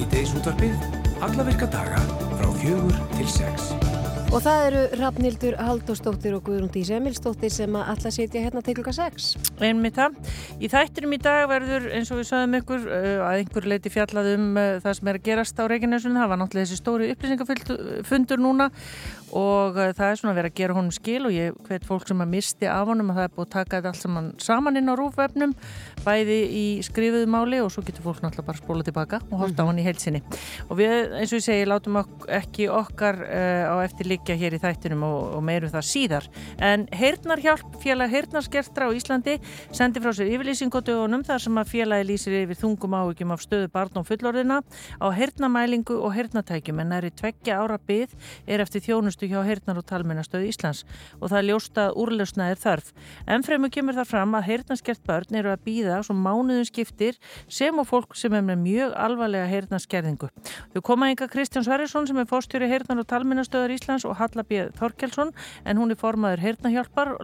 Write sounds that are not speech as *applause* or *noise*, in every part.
Sýteis útvarfið, alla virka daga frá fjögur til sex. Og það eru Rafnildur Haldóstóttir og Guðrún Dís Emilstóttir sem að alla setja hérna til klukka 6. Einmitt það. Í þættinum í dag verður eins og við sögum ykkur uh, að einhver leiti fjallað um uh, það sem er að gerast á Reykjanesunum. Það var náttúrulega þessi stóri upplýsingafundur núna og uh, það er svona að vera að gera honum skil og ég veit fólk sem að misti af honum að það er búið að taka þetta allt saman saman inn á rúfvefnum bæði í skrifuðu máli og svo getur fólk náttúrulega bara spóla tilbaka og horta á hann í heilsinni. Og við eins og ég segi látum ekki okkar á eftir líka hér í þættinum og, og meirum það síðar. En Heirnarhjálp, félag Heirnarskertra á Íslandi sendi frá sér yfirlýsingotugunum þar sem að félagi lýsir yfir þungum áhugjum af stöðu barn og fullorðina á heirnamælingu og heirnatækjum en næri tveggja ára byð er eftir þjónustu hjá heirnar og talmennastöðu Íslands og það er ljóstað úrlausna er þarf. En fremur kemur það fram að heirnarskert börn eru að býða svo mánuðum skiptir sem og fólk sem er með mjög alvarlega heirnarskerðingu. Þau koma yngar Kristján Sverrisson sem er fórstjóri heirnar og talmennastöður Íslands og Halla B. Þorkelsson en hún er formaður heirnahjálpar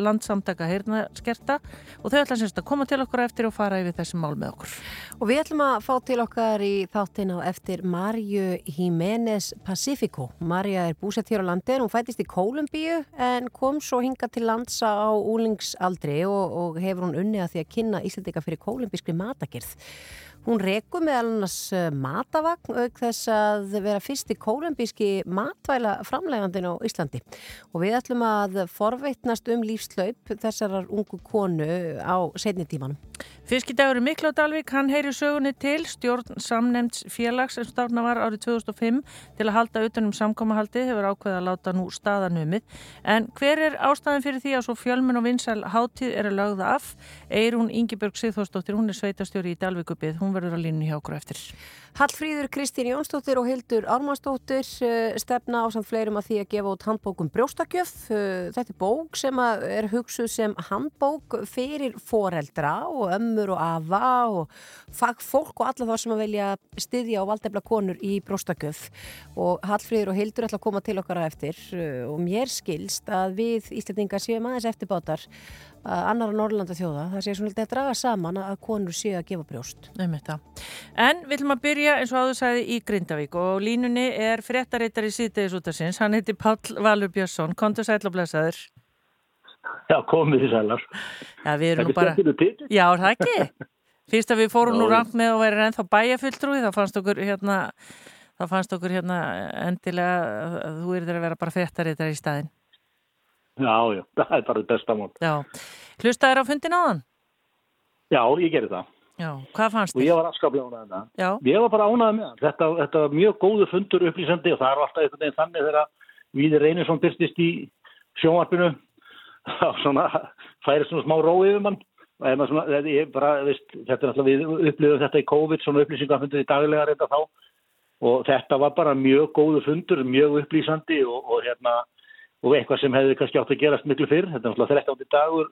landsamtaka heirnaskerta og þau ætla semst að koma til okkur eftir og fara yfir þessi mál með okkur. Og við ætlum að fá til okkar í þáttin á eftir Marju Jiménez Pacifico. Marja er búsett hér á landir, hún fætist í Kólumbíu en kom svo hinga til landsa á úlingsaldri og, og hefur hún unni að því að kynna Íslandika fyrir kólumbískri matagerð. Hún reku meðal annars eh, matavagn auk þess að vera fyrst í kólumbíski matvæla framlegandin á Íslandi og við ætlum að forveitnast um lífslaup þessarar ungu konu á setni tímanum. Fiskidagur Mikla Dalvik, hann heyri sögunni til stjórn samnemnds félags sem stárna var árið 2005 til að halda utanum samkómahaldi, hefur ákveð að láta nú staðanumið. En hver er ástæðin fyrir því að svo fjölmun og vinsæl hátíð er að lögða af? Eirún Ingeborg Sigþórsdóttir, hún er sveitastjóri í Dalvikupið, hún verður að línu hjá okkur eftir. Hallfríður Kristín Jónsdóttir og Hildur Ármannsdóttir eh, stefna á samt fleirum að því að gefa út handbókum brjóstakjöf. Eh, þetta er bók sem er hugsuð sem handbók fyrir foreldra og ömmur og afa og fagfólk og alla þá sem að velja styðja og valdefla konur í brjóstakjöf. Og Hallfríður og Hildur ætla að koma til okkar að eftir eh, og mér skilst að við Íslandingar séum aðeins eftirbátar annara Norrlanda þjóða. Það sé svona að draga saman að konur séu að gefa brjóst. En við ætlum að byrja eins og áður sæði í Grindavík og línunni er fréttareitar í síðdeis út af sinns. Hann heiti Pál Valur Björnsson. Kontur sæl og blæsaður. Já, komið þið sælar. Já, við erum nú bara... Já, það ekki. Fyrst að við fórum nú rangt með að vera ennþá bæjafulltrúi, þá fannst okkur hérna, þá fannst okkur hérna endilega að þú eru þeirra að vera bara fréttareitar í staðin. Já, já, *laughs* það er bara besta mál. Já. Hlustaður á fundin áðan? Já, ég gerir það. Já, hvað fannst þið? Og ég var afskaplega ánæðið með það. Já. Ég var bara ánæðið með það. Þetta, þetta var mjög góðu fundur upplýsandi og það er alltaf einhvern veginn þannig þegar Víðir Reynisson byrstist í sjónvarpinu og svona færi svona smá rói yfir mann. Svona, bara, veist, þetta er alltaf við upplýðum þetta í COVID, svona upplýsingafundur í daglega reynda þá og þetta var bara mjög góðu fundur, mjög upplýsandi og, og hérna og eitthvað sem hefði kannski átt að gerast miklu fyrr, þetta er náttúrulega 13. dagur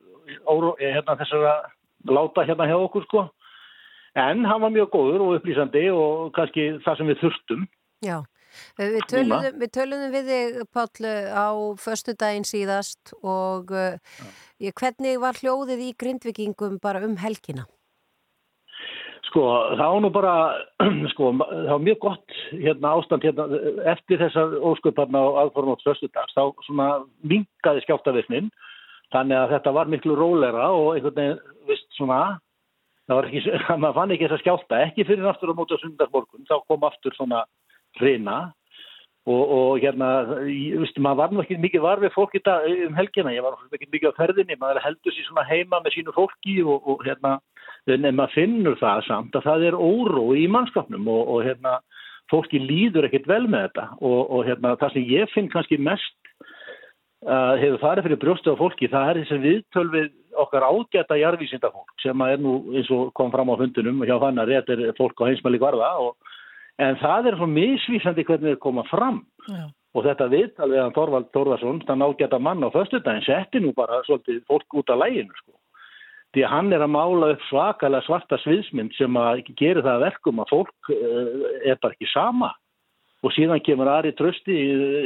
óru, eh, hérna, þessara láta hérna hjá okkur sko en hann var mjög góður og upplýsandi og kannski það sem við þurftum Já, við töluðum við, töluðum við þig Páll á förstu daginn síðast og Já. hvernig var hljóðið í grindvikingum bara um helgina? Sko, það var nú bara, *clears throat* sko, það var mjög gott hérna ástand hérna eftir þessar ósköparna á aðform átt förstu dags, þá svona mingaði skjáttavirknin, þannig að þetta var miklu rólera og einhvern veginn, vist, svona, það var ekki, *laughs* maður fann ekki þessa skjátta, ekki fyrir náttúrulega móta sundarsmorgun, þá kom aftur svona reyna og, og hérna, ég veist, maður var ekki mikið var við fólk í dag um helgina, ég var ekki mikið á ferðinni, maður heldur sér svona heima með sínu fólki og, og hérna, en maður finnur það samt að það er óró í mannskapnum og, og hérna, fólki líður ekkit vel með þetta. Og, og hérna, það sem ég finn kannski mest uh, hefur farið fyrir brjóstu á fólki, það er þessi viðtöl við okkar ágæta jarðvísinda fólk sem er nú eins og kom fram á hundunum og hjá hann að þetta er fólk á heimsmæli varða en það er svo misvísandi hvernig þeir koma fram. Já. og þetta viðtal við hann Þorvald Þorvarsson, þann ágæta mann á föstudagin, setti nú bara svolítið fólk út af læginu sko. Því að hann er að mála upp svakalega svarta sviðsmynd sem að gera það verkum að fólk eh, er bara ekki sama. Og síðan kemur Ari Trösti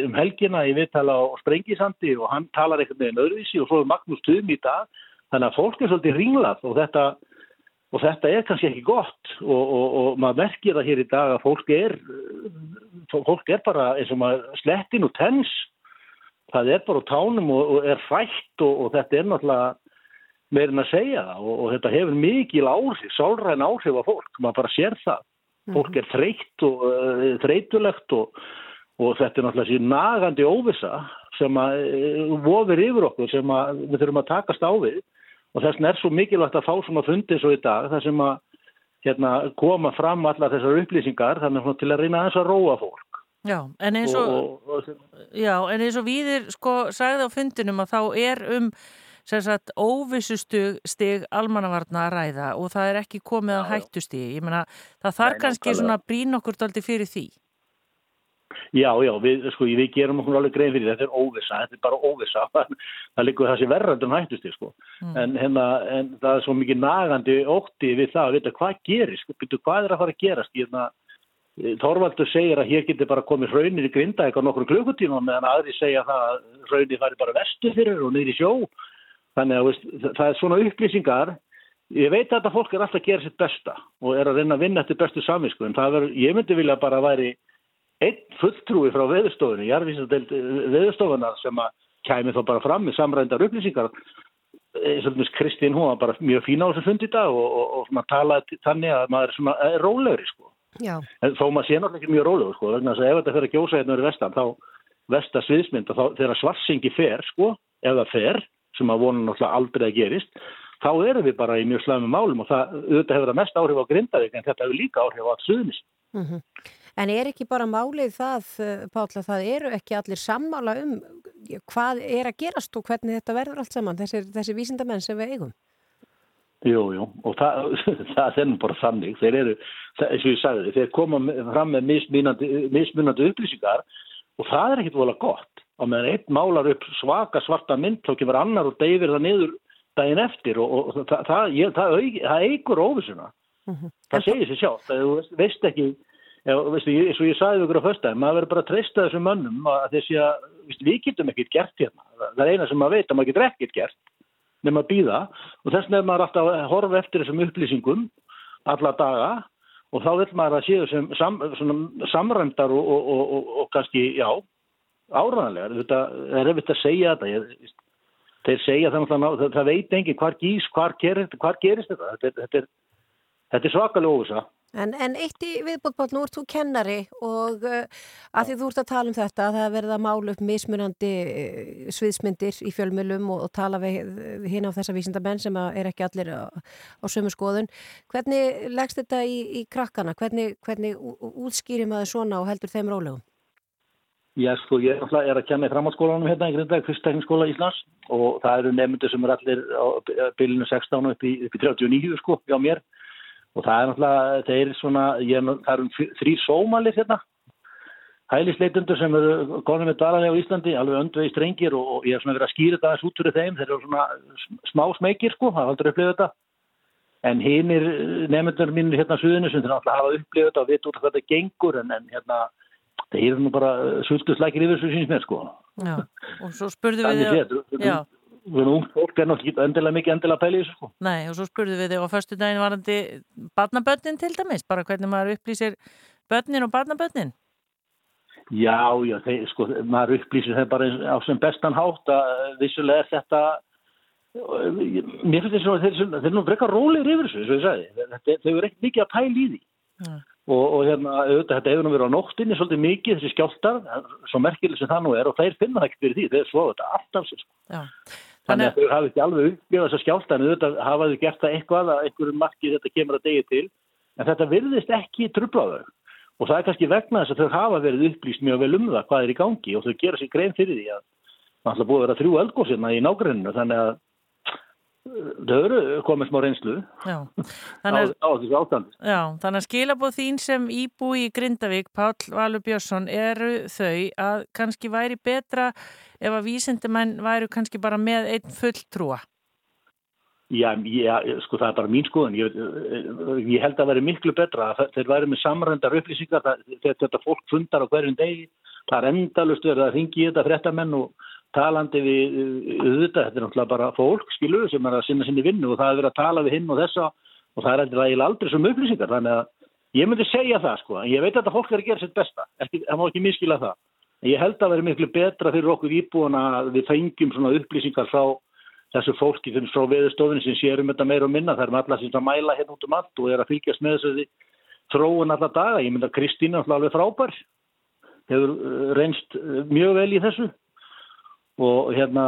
um helgina í viðtala á Sprengisandi og hann talar einhvern veginn öðruvísi og svo er Magnús Tuðum í dag. Þannig að fólk er svolítið ringlað og þetta og þetta er kannski ekki gott og, og, og maður merkir það hér í dag að fólk er fólk er bara eins og maður slettin og tens. Það er bara á tánum og, og er fætt og þetta er náttúrulega meirinn að segja það. Og þetta hefur mikil áhrif, sálræn áhrif á fólk. Maður bara sér það. Fólk er þreytt og uh, þreytulegt og, og þetta er náttúrulega síðan nagandi óvisa sem að uh, vofir yfir okkur sem að við þurfum að takast á við og þess vegna er svo mikilvægt að fá svona fundið svo í dag þar sem að hérna, koma fram allar þessar upplýsingar þannig til að reyna að þess að róa fólk. Já, en eins og, og, og, já, en eins og viðir sko sagði á fundinum að þá er um sagt, óvissustig stig almannavarna að ræða og það er ekki komið að hættustig. Ég menna það þarf kannski svona brín okkur daldi fyrir því. Já, já, við, sko, við gerum okkur alveg grein fyrir þetta er óvisa, þetta er bara óvisa *laughs* það likur þessi verðandum hættusti sko. mm. en, hérna, en það er svo mikið nagandi ótti við það að vita hvað gerist, byrju hvað er að fara að gerast? Hérna, Þorvaldur segir að hér getur bara komið hraunir í grinda eitthvað nokkur klukkutíma meðan aðri segja það að hraunir fari bara vestu fyrir og niður í sjó. Þannig að veist, það er svona upplýsingar. Ég veit að þetta fólk er alltaf að gera sitt besta og er að reyna að vinna eftir bestu samvisku en það verður, ég myndi vilja bara að væri einn fulltrúi frá veðurstofunni, jarðvísardeild veðurstofunar sem að kæmi þá bara fram með samrændar upplýsingar eins og Kristín, hún var bara mjög fína á þessu fundi í dag og, og, og svona talaði þannig að maður er svona er rólegri sko. en þó maður sé náttúrulega ekki mjög rólegur sko, vegna að ef þetta fyrir að gjósa hérna verið vestan, þá vestasviðsmynd og þá þegar svarsingi fer sko, ef það fer, sem að vona náttúrulega aldrei að gerist, þá erum við bara í mjög slæmum málum og það auðvitað hefur það mest áhrif á grindavík en þetta hefur líka áhrif á allt suðnis. Mm -hmm. En er ekki bara málið það, eh, Pálla, það eru ekki allir sammála um hvað er að gerast og hvernig þetta verður allt saman, þessi, þessi vísindamenn sem við eigum? Jú, jú, og það, *laughs* það er bara þannig, þeir eru, eins og ég sagði, þeir koma fram með mismunandi, upplýsingar og það er ekkit volið gott, og meðan einn málar upp svaka svarta mynd, þá kemur annar og deyfir það niður daginn eftir og, og það, það, ég, það, það eigur óvisuna, mm -hmm. það segir sér sjálf, það veist ekki, Já, veistu, eins og ég sagði ykkur á föstæðin, maður verður bara að treysta þessum mönnum að þessi að, veistu, við getum ekkert gert hérna. Það er eina sem maður veit að maður getur ekkert gert nema að býða og þess vegna er maður alltaf að horfa eftir þessum upplýsingum alla daga og þá vil maður að séu sem sam, samræmdar og, og, og, og kannski, já, áræðanlegar. Þetta er eftir að segja þetta. Ég, þeir segja þannig að það, það veit enginn hvar gís, hvar gerist, hvar gerist þetta. Þetta er, þetta er, þetta er svakalega óvisa. En, en eitt í viðbóttból, nú ert þú kennari og uh, að því þú ert að tala um þetta að það verða málu upp mismunandi uh, sviðsmyndir í fjölmjölum og, og tala við hinn á þessa vísindamenn sem er ekki allir á, á sömu skoðun. Hvernig leggst þetta í, í krakkana? Hvernig, hvernig útskýrir maður svona og heldur þeim rólegum? Já, sko, ég er að kenna í framhaldsskólanum hérna í Grindag, fyrsttekniskóla Íslands og það eru nefndir sem er allir á bylunu 16 upp í, upp í 39 sko, hjá mér og það er náttúrulega, þeir er svona, ég, það eru þrý sómalir hérna, hælisleitundur sem eru konum með dalalega á Íslandi, alveg öndvegi strengir og, og ég er svona verið að skýra þetta aðeins út fyrir þeim, þeir eru svona smá smekir sko, það er aldrei upplifið þetta, en hinn er nefndur mínir hérna suðinu sem þeir náttúrulega hafa upplifið þetta og vita út hvað þetta gengur, en, en hérna, þeir eru nú bara sultuslækir yfir þessu síns með sko. Já, og svo spurðu við, já ung fólk er náttúrulega endilega mikið endilega pælið sko. Nei og svo spurðu við þig á förstu daginn varandi barnabönnin til dæmis, bara hvernig maður upplýsir bönnin og barnabönnin Já, já, þeir, sko maður upplýsir það bara á sem bestan hátt að vissulega er þetta mér finnst þetta þeir, þeir er nú brekka rólir yfir þessu, þess að ég sagði þau eru ekkert mikið að pæli í því ja. og, og hérna, auðvitað, þetta hefur nú verið á nóttinni svolítið mikið þessi skjáltar svo merkileg sem það nú er og þeir finna það ekkert fyrir því þeir svo þetta alltaf sér sko. Þannig að þau hafi ekki alveg upplifað þess að skjálta en auðvitað hafaðu gert það eitthvað að einhverjum marki þetta kemur að degi til. En þetta virðist ekki trublaðu og það er kannski vegna þess að þau hafa verið upplýst mjög vel um það hvað er í gangi og þau gera sér grein fyrir því að það ætla búið að vera þrjú eldgóðsina í nágruninu þannig að þau eru komið smá reynslu já, *laughs* þannig, á, á þessu ástandi. Já, þannig að skilabóð þín sem íbúi í Grindavík, Pál Valur Björnsson, eru þau að kannski væri betra ef að vísendumenn væru kannski bara með einn fulltrúa? Já, já, sko það er bara mín skoðan. Ég, ég held að veri miklu betra að þeir væri með samrændar upplýsingar, þetta fólk fundar á hverjum degi, það er endalust verið að ringi í þetta fréttamenn og talandi við auðvitað, þetta er náttúrulega bara fólk, skilu, sem er að sinna sinni vinnu og það er verið að tala við hinn og þessa og það er eiginlega aldrei sem upplýsingar þannig að ég myndi segja það sko en ég veit að þetta fólk er að gera sitt besta ekki, það má ekki miskila það. En ég held að vera miklu betra fyrir okkur íbúin að við fengjum svona upplýsingar frá þessu fólki þeim frá veðustofinu sem sérum þetta meira og minna það er með alla sem mæla hérna út um allt og er að fylgjast með þessu þróun alla daga og hérna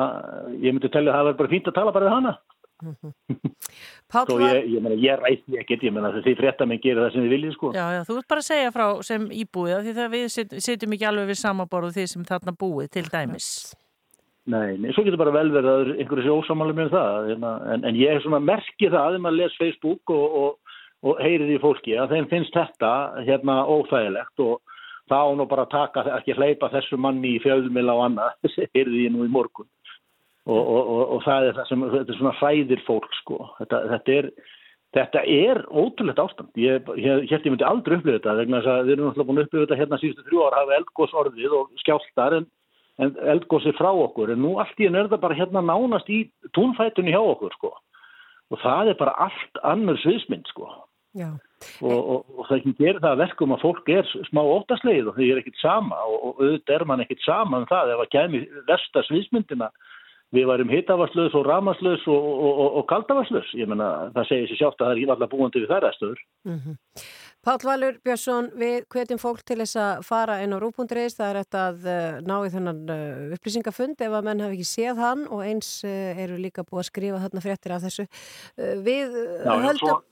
ég myndi að tellja að það verður bara fínt að tala bara við hana *laughs* Svo ég, ég, meina, ég rætt ég ekkert, ég menna því fréttamenn gerir það sem þið viljið sko. Já, já, þú ert bara að segja frá sem íbúið því það við sitjum ekki alveg við samaborðu því sem þarna búið til dæmis. Nei, nei, svo getur bara vel verið að einhverju sé ósamáli með það, hérna, en, en ég er svona merkið það að að les Facebook og, og, og heyrið í fólki að þeim finnst þetta hérna óþægilegt og þá nú bara taka, ekki hleypa þessu manni í fjöðumila og annað, *laughs* heyrið ég nú í morgun. Og, og, og, og það er það sem, þetta er svona hræðir fólk sko, þetta, þetta er Þetta er ótrúlegt ástand. Ég, ég, ég, myndi aldrei upplifa þetta vegna þess að við erum alltaf búin að upplifa þetta hérna síðustu þrjú ára hafa eldgós orðið og skjáltar en, en eldgósi frá okkur. En nú allt í en er það bara hérna nánast í túnfætunni hjá okkur sko. Og það er bara allt annur sviðsmynd sko og, og, og það ekki gerir það verkum að fólk er smá óttasleið og það er ekkit sama og auðvitað er man ekkit sama um það ef að kemi versta sviðsmyndina við varum hittavaslaus og ramaslaus og, og, og, og kaldavaslaus. Ég menna, það segir sér sjátt að það er ekki alltaf búandi við þær aðstöður. Mm -hmm. Pál Valur Björnsson, við hvetjum fólk til þess að fara inn á rúpundiris. Það er eftir að uh, ná í þennan uh, upplýsingafund ef að menn hafi ekki séð hann og eins uh, eru líka búið að skrifa þarna fréttir af þessu. Við Já, höldum...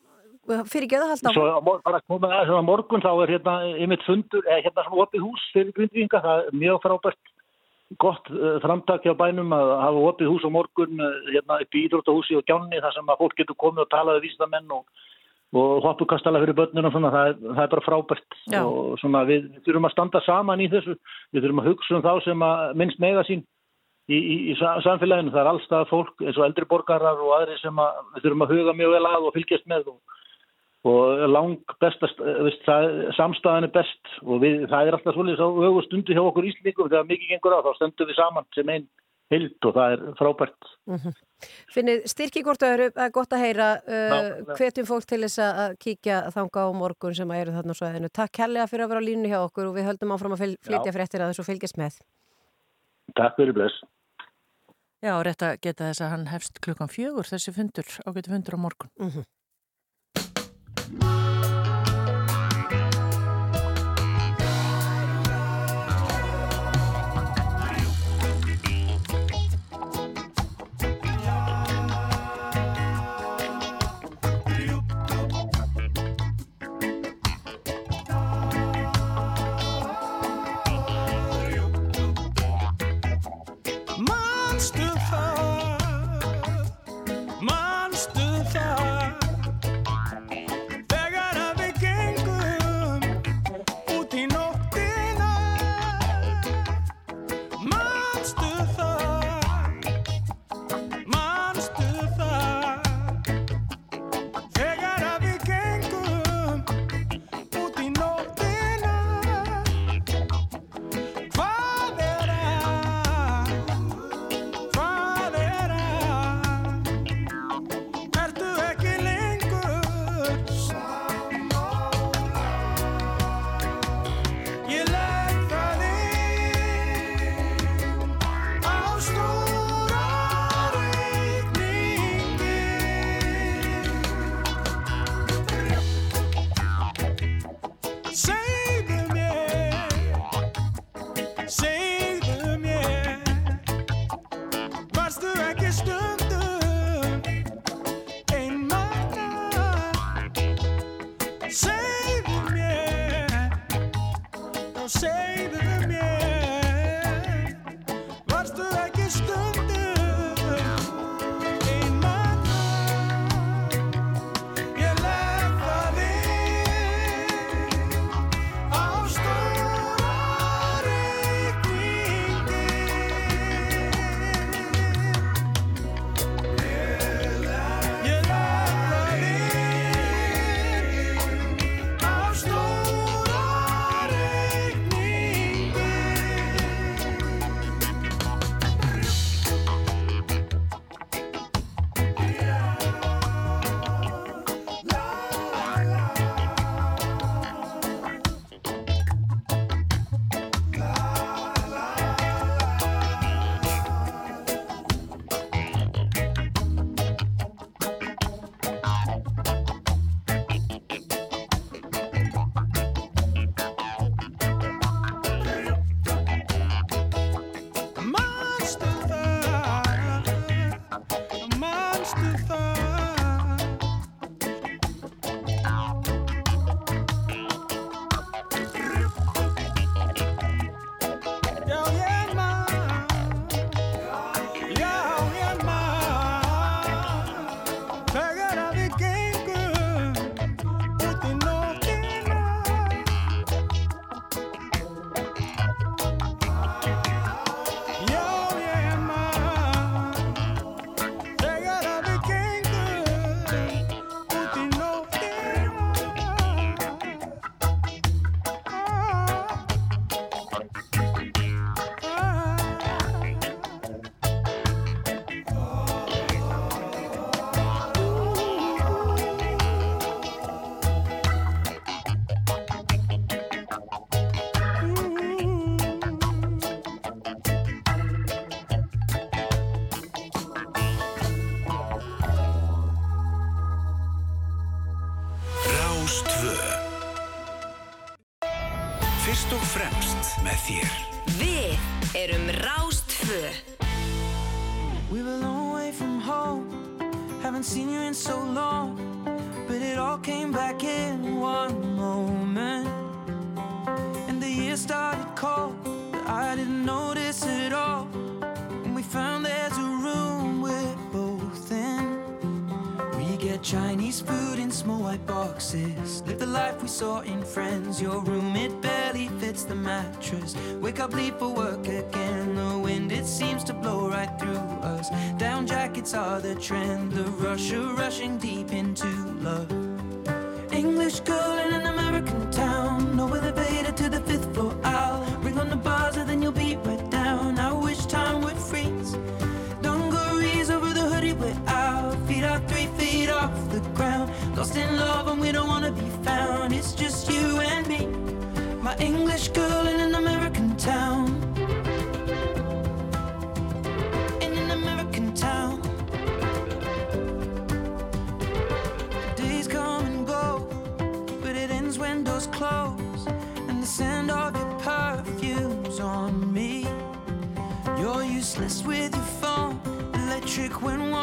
Fyrir að halda á. Svo bara komið að morgun þá er hérna yfir fundur, eða hérna svona opið hús fyrir grindvinga, það er mjög frábært gott uh, framtak hjá bænum að hafa opið hús á morgun hérna upp í Ídróttahúsi og Gjánni þar sem að fólk getur komið og talaði vísdamenn og, og hoppukastala fyrir börnunum svona, það er, það er bara frábært. Já. og svona við þurfum að standa saman í þessu, við þurfum að hugsa um þá sem að minnst mega sín í, í, í samfélaginu, það er allstað fólk eins og eldri borgarar og aðri sem að við þurfum að huga mjög vel að og fylgjast með og og lang bestast, samstæðan er best. Og við, það er alltaf svolítið á ögu stundu hjá okkur íslíkum þegar mikið gengur á þá stöndum við saman sem einn hild og það er frábært. Mm -hmm. Finnið styrki hvort öðru það er gott að heyra uh, hvetjum fólk til þess að kíkja þanga á morgun sem að eru þarna svo aðeinu Takk helga fyrir að vera á línu hjá okkur og við höldum áfram að flytja fréttir að þessu fylgjast með. Takk fyrir bless. Já, rétt að geta þess að hann hefst klukkan fjögur þessi fundur, ágæti fundur á morgun. Mm -hmm. Thank you. Saw in Friends. Your room, it barely fits the mattress. Wake up, leave for work again. The wind, it seems to blow right through us. Down jackets are the trend. The rush of rushing deep into love.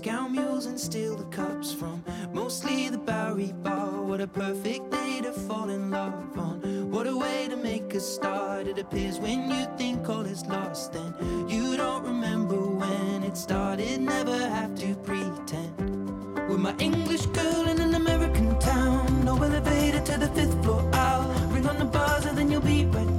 drink mules and steal the cups from mostly the Bowery Bar. What a perfect day to fall in love on. What a way to make a start. It appears when you think all is lost, then you don't remember when it started. Never have to pretend. With my English girl in an American town. No elevator to the fifth floor. I'll ring on the buzzer, then you'll be right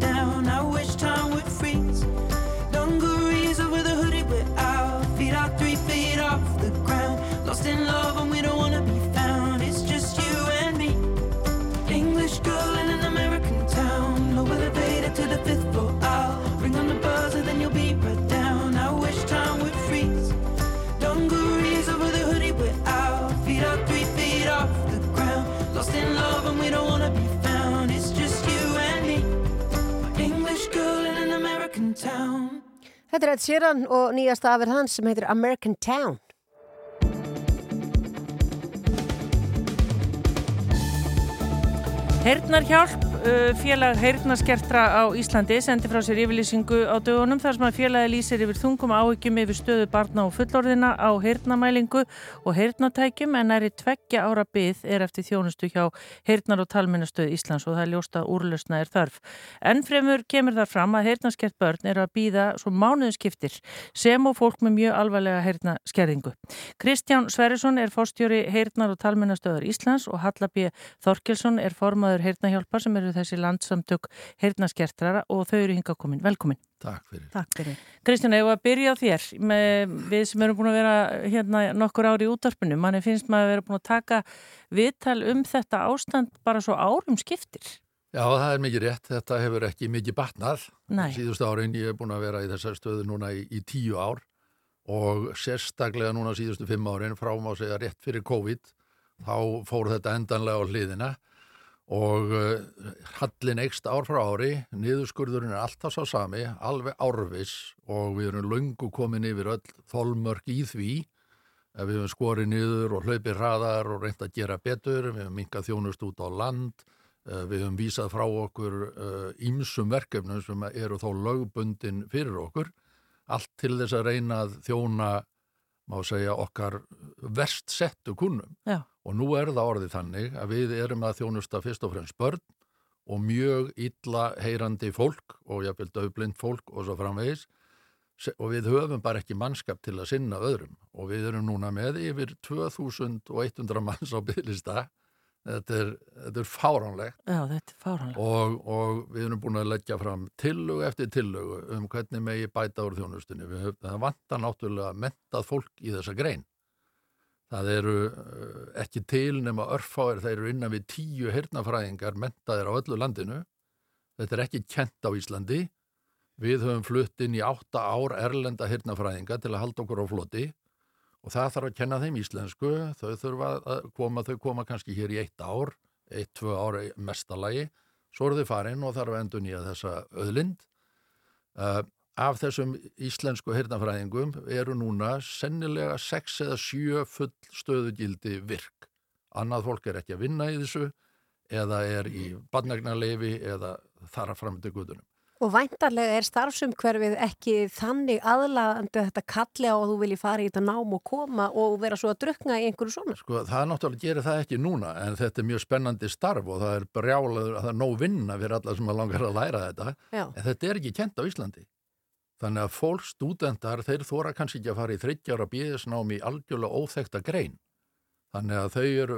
fifth floor. I'll ring on the buzzer, then you'll be right down. I wish time would freeze. Dungarees over the hoodie, we're out. Feet are three feet off the ground. Lost in love, and we don't wanna be found. It's just you and me. My English girl in an American town. Þetta er Ed Sheeran og nýjasta afir hans sem heitir American Town. Heyrnarhjálp, uh, félag heyrnarskertra á Íslandi, sendi frá sér yfirlýsingu á dögunum þar sem að félagi lýsir yfir þungum áhyggjum yfir stöðu barna og fullorðina á heyrnamælingu og heyrnatækjum en næri tveggja ára byð er eftir þjónustu hjá heyrnar- og talmennastöð Íslands og það er ljóst að úrlausna er þörf. En fremur kemur þar fram að heyrnarskert börn eru að býða svo mánuðskiptir sem og fólk með mjög alvarlega heyrnaskerðingu. Kristján Sverrisson er fórstjóri heyrnar- og talmennastöðar Íslands og Halla B. Þorkelsson er formaður heyrnahjálpar sem eru þessi landsamtök heyrnaskertrara og þau eru hinga komin. Velkomin. Takk fyrir. Takk fyrir. Kristján, ef að byrja þér með, við sem erum búin að vera hérna nokkur ári í útvarpinu, manni finnst maður að vera búin að taka viðtal um þetta ástand bara svo árum skiptir. Já, það er mikið rétt. Þetta hefur ekki mikið batnað. Nei. Síðustu árin ég er búin að vera í þessar stöðu núna í, í tíu ár og sérstaklega núna síðustu fimm árin frá má segja rétt fyrir COVID þá fór þetta endanlega á hliðina og uh, hallin ekst ár frá ári, niðurskurðurinn er alltaf sá sami, alveg árvis og við erum löngu komin yfir öll þolmörk í því. Ef við höfum skorið niður og hlaupið hraðar og reynd að gera betur, við höfum minkað þjónust út á land, uh, við höfum vísað frá okkur ímsum verkefnum sem eru þó lögbundin fyrir okkur, allt til þess að reyna að þjóna má segja okkar verst settu kunnum Já. og nú er það orðið þannig að við erum að þjónusta fyrst og fremst börn og mjög illa heyrandi fólk og jáfnvel döfblind fólk og svo framvegis. Og við höfum bara ekki mannskap til að sinna öðrum. Og við erum núna með yfir 2100 manns á bygglista þetta er, þetta er fáránlegt Já, þetta er fáranlega. og, og við erum búin að leggja fram tillögu eftir tillögu um hvernig megi bæta úr þjónustunni. Við höfum, það vantar náttúrulega mentað fólk í þessa grein. Það eru uh, ekki til nema örfáir, þeir eru innan við tíu hirnafræðingar mentaðir á öllu landinu. Þetta er ekki kent á Íslandi. Við höfum flutt inn í átta ár erlenda hirnafræðinga til að halda okkur á floti og það þarf að kenna þeim íslensku. Þau þurfa að koma, þau koma kannski hér í eitt ár, eitt, tvö ára í mestalagi. Svo eru þau farin og þarf að endur nýja þessa öðlind. Uh, af þessum íslensku hirnafræðingum eru núna sennilega sex eða sjö full stöðugildi virk. Annað fólk er ekki að vinna í þessu eða er í badnagnarleifi eða þar að fram til guðunum. Og væntarlega er starfsumhverfið ekki þannig aðlaðandi að þetta kalli á að þú vilji fara í þetta nám og koma og vera svo að drukna í einhverju svona. Sko, það náttúrulega gerir það ekki núna en þetta er mjög spennandi starf og það er brjálaður, það er nóg vinna fyrir alla sem að langar að læra þetta Já. en þetta er ekki kent á Íslandi. Þannig að fólk, stúdendar, þeir þóra kannski ekki að fara í þryggjára bíðisnám í algjörlega óþekta grein. Þannig að þau eru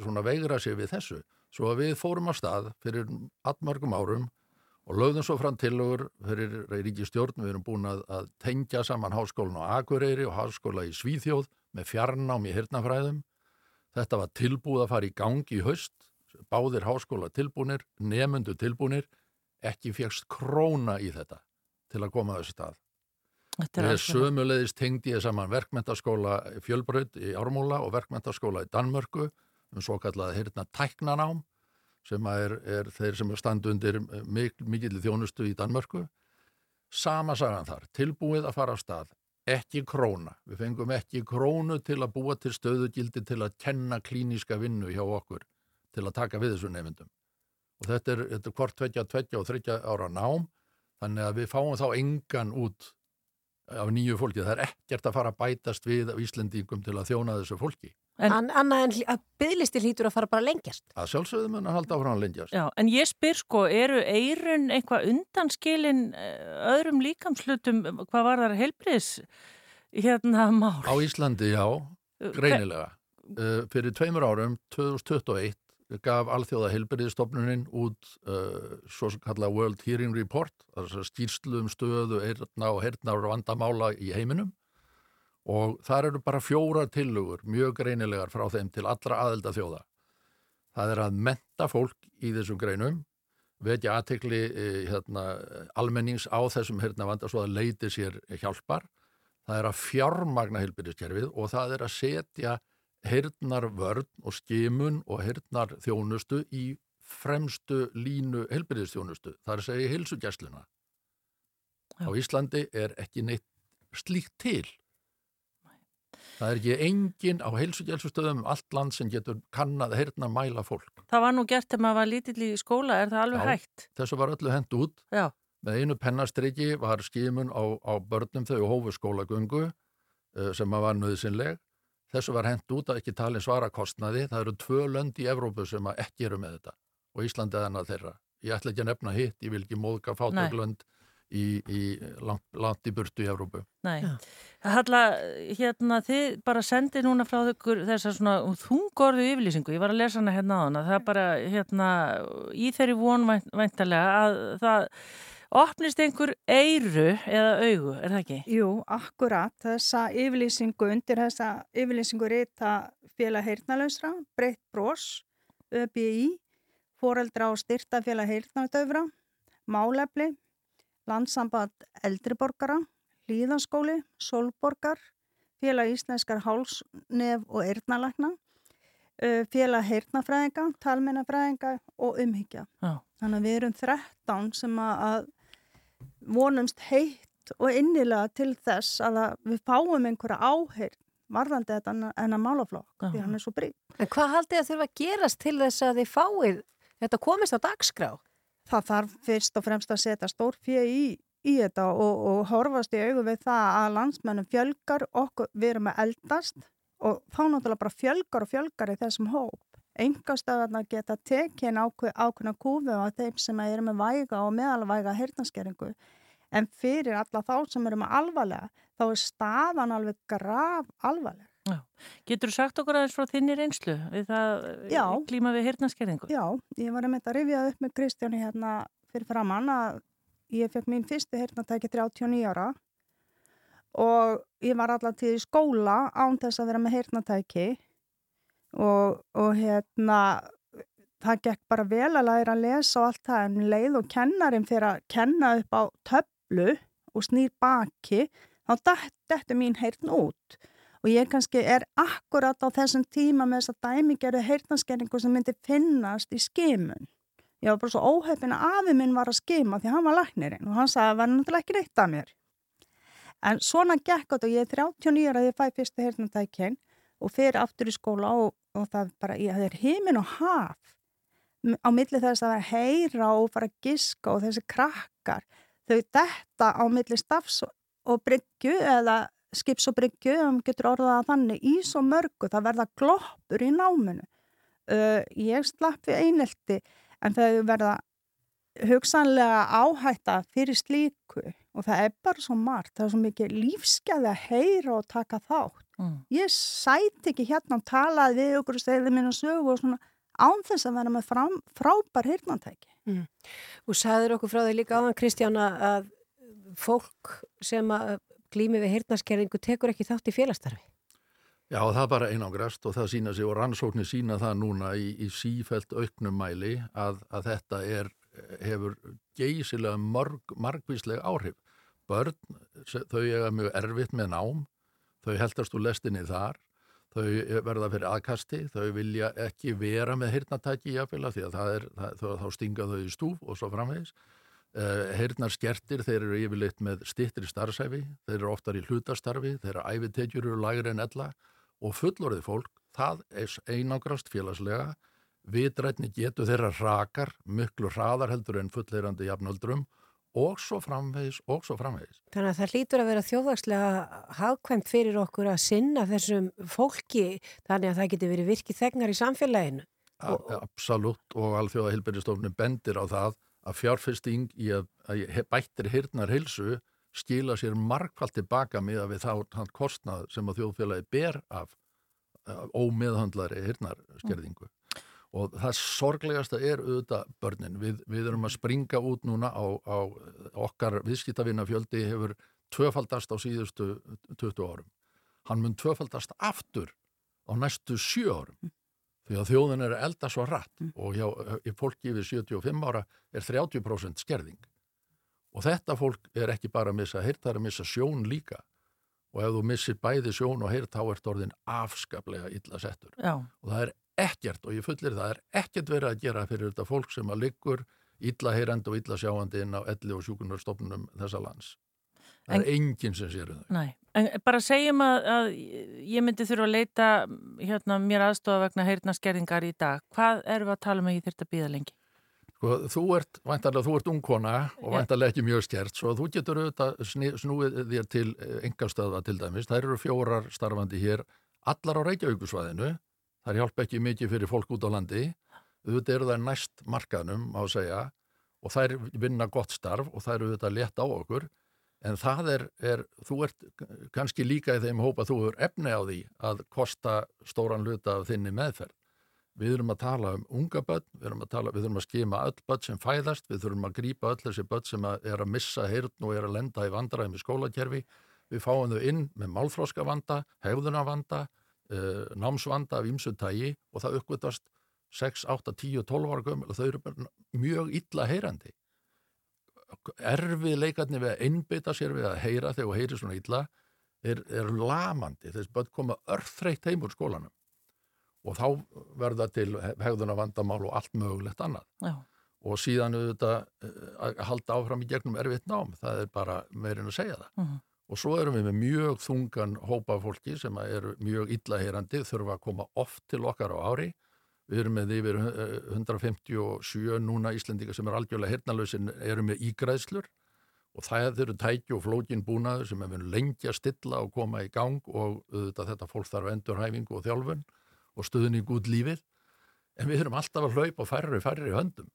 svona veigra sér við þessu. Svo að við fórum á stað fyrir allmörgum árum og lögðum svo fram tillögur fyrir ríkistjórn. Við erum búin að, að tengja saman háskólan á Akureyri og háskóla í Svíþjóð með fjarnám í hirtnafræðum. Þetta var tilbúið að fara í gangi í haust. Báðir háskóla tilbúnir, nemundu tilbúnir. Ekki fegst króna í þetta til að koma að þessu stað. Þetta er sömulegðist tengdi ég saman verkmentaskóla í Fjölbraut í Ármúla og verkmentaskóla í Danmörku um svo kallað hirtna tæknanám sem er, er þeir sem er standu undir mik mikill þjónustu í Danmörku. Sama sagan þar, tilbúið að fara á stað, ekki króna. Við fengum ekki krónu til að búa til stöðugildi til að kenna klíniska vinnu hjá okkur til að taka við þessu nefndum. Og þetta er, þetta er hvort tveggja, tveggja og þryggja ára nám, þannig að við fáum þá engan út af nýju fólki. Það er ekkert að fara að bætast við af Íslendingum til að þjóna þessu fólki. En- annað en að bygglistir hlýtur að fara bara lengjast. Að sjálfsögðum en að halda áfram lengjast. Já, en ég spyr sko, eru eirun eitthvað undanskilin eh, öðrum líkamslutum, hvað var þar heilbriðs hérna mál? Á Íslandi, já, greinilega. Uh, fyrir tveimur árum, 2021, gaf alþjóða heilbyrðistofnunin út uh, svo sem kalla World Hearing Report, þess að skýrslu um stöðu eirna og heyrnar vandamála í heiminum og þar eru bara fjóra tillugur, mjög greinilegar frá þeim til allra aðelda þjóða. Það er að menta fólk í þessum greinum, vekja aðtekli hérna, almennings á þessum heyrna vanda svo að leiti sér hjálpar. Það er að fjármagna heilbyrðiskerfið og það er að setja heyrnar vörn og skimun og heyrnar þjónustu í fremstu línu er að segja hilsugjæsluna. Á Íslandi er ekki neitt slíkt til. Það er ekki engin á heilsugjælsustöðum um allt land sem getur kannað heyrnar mæla fólk. Það var nú gert þegar maður var lítill í skóla, er það alveg Já. hægt? Þessu var öllu hend út. Já. Með einu pennastriki var skimun á, á börnum þau hófu skólagöngu uh, sem var nöðsynleg. Þessu var hent út að ekki talin svara kostnaði. Það eru tvö lönd í Evrópu sem ekki eru með þetta og Íslandi er annað þeirra. Ég ætla ekki að nefna hitt, ég vil ekki móðka fátöklönd í, í langt, langt í burtu í Evrópu. Nei. Halla, hérna, þið bara sendið núna frá þau þessar svona þungorðu yfirlýsingu. Ég var að lesa hana hérna á hana. Það er bara, hérna, í þeirri von vænt, væntalega að það opnist einhver eyru eða augu, er það ekki? Jú, akkurat. Þessa yfirlýsingu, undir þessa yfirlýsingu rita félag heyrnalausra, breytt brós, ÖBI, foreldra og styrta félag heyrnadöfra, málefli, landsamband eldriborgara, hlýðaskóli, solborgar, félag íslenskar háls, nef og eyrnalækna, félag heyrnafræðinga, talmennafræðinga og umhyggja. Já. Þannig að við erum 13 sem að vonumst heitt og innilega til þess að við fáum einhverja áheyrn varðandi þetta en að málaflokk því hann er svo brýtt. En hvað haldið að þurfa að gerast til þess að þið fáið þetta komist á dagskrá? Það þarf fyrst og fremst að setja stór fyrir í í þetta og, og horfast í augu við það að landsmennum fjölgar okkur, við erum að eldast og þá náttúrulega bara fjölgar og fjölgar í þessum hóp. Engastöðarna geta tekinn ákveð, ákveðna kúfu á þeim sem eru með væga og meðalvæga heyrnaskeringu en fyrir alla þá sem eru með alvarlega þá er staðan alveg graf alvarlega. Getur þú sagt okkur aðeins frá þinni reynslu við það Já. klíma við hirtnaskeringu? Já, ég var að mynda að rifja upp með Kristjáni hérna fyrir framann að ég fekk mín fyrstu heyrnatæki 39 ára og ég var allar til í skóla án þess að vera með heyrnatæki og, og hérna það gekk bara vel að læra að lesa og allt það en um leið og kennarin fyrir að kenna upp á töflu og snýr baki þá dettur mín heyrn út og ég kannski er akkurat á þessum tíma með þess að dæmigerðu heyrnaskeringu sem myndi finnast í skimun. Ég var bara svo óhefin að afi minn var að skima því hann var læknirinn og hann sagði að það var náttúrulega ekki neitt af mér. En svona gekk þetta og ég er 39 ára þegar ég fæ fyrstu heyrnatækinn og fer aftur í skóla og, og það bara, ég er heimin og haf á milli þess að vera að heyra og fara að giska og þessi krakkar þau detta á milli stafs og bryggju eða skips og bryggju, um getur orðað að þannig í svo mörgu, það verða gloppur í náminu. Uh, ég slapp við einelti en þau verða hugsanlega áhætta fyrir slíku og það er bara svo margt, það er svo mikið lífsgæði að heyra og taka þátt. Mm. Ég sæti ekki hérna og talaði við okkur og stegði mínu sögu og svona án þess að vera með fram, frábær hirnantæki. Þú sagðir okkur frá því líka áðan Kristján að fólk sem að glými við heyrnarskerðingu tekur ekki þátt í félagstarfi. Já, það er bara einangrast og það sína sig og rannsóknir sína það núna í, í sífælt auknum mæli að, að þetta er, hefur geysilega marg, margvísleg áhrif. Börn, þau eiga mjög erfitt með nám, þau heldast úr lestinni þar, þau verða fyrir aðkasti, þau vilja ekki vera með heyrnatæki jáfnvel því að það er, það, þá stinga þau í stúf og svo framvegis. Uh, heyrnar skertir, þeir eru yfirleitt með stittri starfsæfi, þeir eru oftar í hlutastarfi, þeirra æfitekjur eru lægri en ella og fullorðið fólk, það er einangrast félagslega, vitrætni getur þeirra rakar, miklu hraðar heldur en fullheirandi jafnöldrum og svo framvegis og svo framvegis. Þannig að það hlýtur að vera þjóðvarslega hagkvæmt fyrir okkur að sinna þessum fólki þannig að það geti verið virkið þegnar í samfélaginu. A- Absolutt og alþjóða hilbyrjastofnum bendir á það að fjárfesting í að, að bættir hirnar hilsu skila sér margfald tilbaka með að við þá þann kostnað sem að þjóðfélagi ber af, ómiðhandlari hirnarskerðingu. Og það sorglegasta er auðvitað börnin. Við, við erum að springa út núna á, á okkar viðskiptavinnafjöldi hefur tvöfaldast á síðustu 20 árum. Hann mun tvöfaldast aftur á næstu 7 árum. Því að þjóðin er elda svo rætt og hjá í fólki yfir 75 ára er 30% skerðing. Og þetta fólk er ekki bara að missa hirt, það er að missa sjón líka. Og ef þú missir bæði sjón og hirt, þá ert orðin afskaplega illa settur. Já. Og það er ekkert, og ég fullir það er ekkert verið að gera fyrir þetta fólk sem að liggur illa heyrandi og illa sjáandi inn á elli og sjúkunarstofnunum þessa lands. Það En- er enginn sem sér um þau. Nei, en bara segjum að, að ég myndi þurfa að leita hérna, mér aðstofa vegna heyrnaskerðingar í dag. Hvað erum við að tala um að ég þurft að býða lengi? Sko, þú ert, væntarlega, þú ert ungkona og Já. væntarlega ekki mjög skert, svo þú getur auðvitað snúið þér til engastöða til dæmis. Það eru fjórar starfandi hér, allar á Reykjavíkusvæðinu. Það hjálpa ekki mikið fyrir fólk út á landi. Auðvitað eru það næst markaðnum, má segja, og þær vinna gott starf og það eru auðvitað létt á okkur. En það er, er, þú ert kannski líka í þeim hópa, þú hefur efni á því að kosta stóran hluta af þinni meðferð. Við erum að tala um unga börn, við erum að, tala, við erum að skima öll börn sem fæðast, við þurfum að grípa öll þessi börn sem að er að missa heyrn og er að lenda í vandræðum í skólakerfi. Við fáum þau inn með málfróska vanda, hegðunavanda, uh, námsvanda af ýmsu tægi og það uppgötast 6, 8, 10, 12 ára gömul og þau eru mjög illa heyrandi. Erfið leikarnir við að einbytta sér við að heyra þegar þú heyrir svona illa er, er lamandi. Þessi börn koma örþreytt heim úr skólanum og þá verða til hegðuna vandamál og allt mögulegt annað. Já. Og síðan auðvitað eh, að halda áfram í gegnum erfitt nám, það er bara meirinn að segja það. Mhm. Og svo erum við með mjög þungan hópa fólki sem eru mjög illaheyrandi, þurfa að koma oft til okkar á ári. Við erum með yfir eh, 157 núna Íslendinga sem eru algjörlega heyrnalösin, eru með ígræðslur. Og og það eru tæki og flókin búnaður sem er verið lengi að stilla og koma í gang og auðvitað þetta fólk þarf endurhæfingu og þjálfun og stuðning út lífið. En við þurfum alltaf að hlaupa færri færri höndum.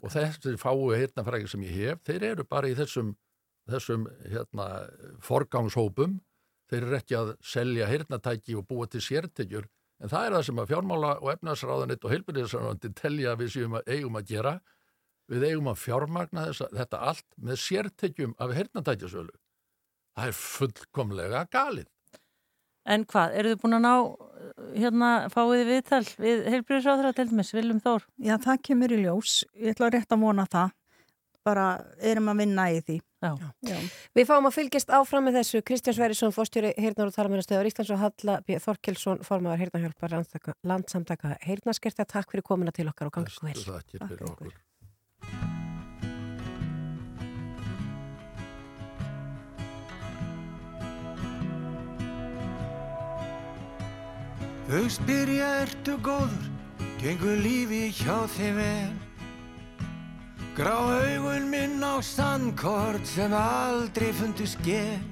Og þessi fáu heyrnafrækir sem ég hef þeir eru bara í þessum, þessum hérna, forgangshópum. Þeir eru ekki að selja heyrnatæki og búa til sértekjur en það er það sem að fjármála og efnarsráðanitt og heilbyrðisráðanitt telja við séum að eigum að gera við eigum að fjármagna þessa, þetta allt með sértekjum af heyrnatækjasölu það er fullkomlega galið En hvað, eru þið búin að ná hérna fáið viðtal við heilbríðisráður til dæmis, Viljum Þór? Já, það kemur í ljós. Ég ætla að rétt að vona það. Bara erum að vinna í því. Já. Já. Við fáum að fylgjast áfram með þessu Kristján Sverrisson, fórstjóri Heyrnar og talamennastöður Íslands og Halla B. Þorkelsson, formáðar Heyrnahjálpar landsamtaka Heyrnaskerta. Takk fyrir komina til okkar og gangið vel. Takk fyrir okkur. Þau spyrja ertu góður, gengur lífi hjá þeim vel. Grá augun minn á sandkort sem aldrei fundu skél.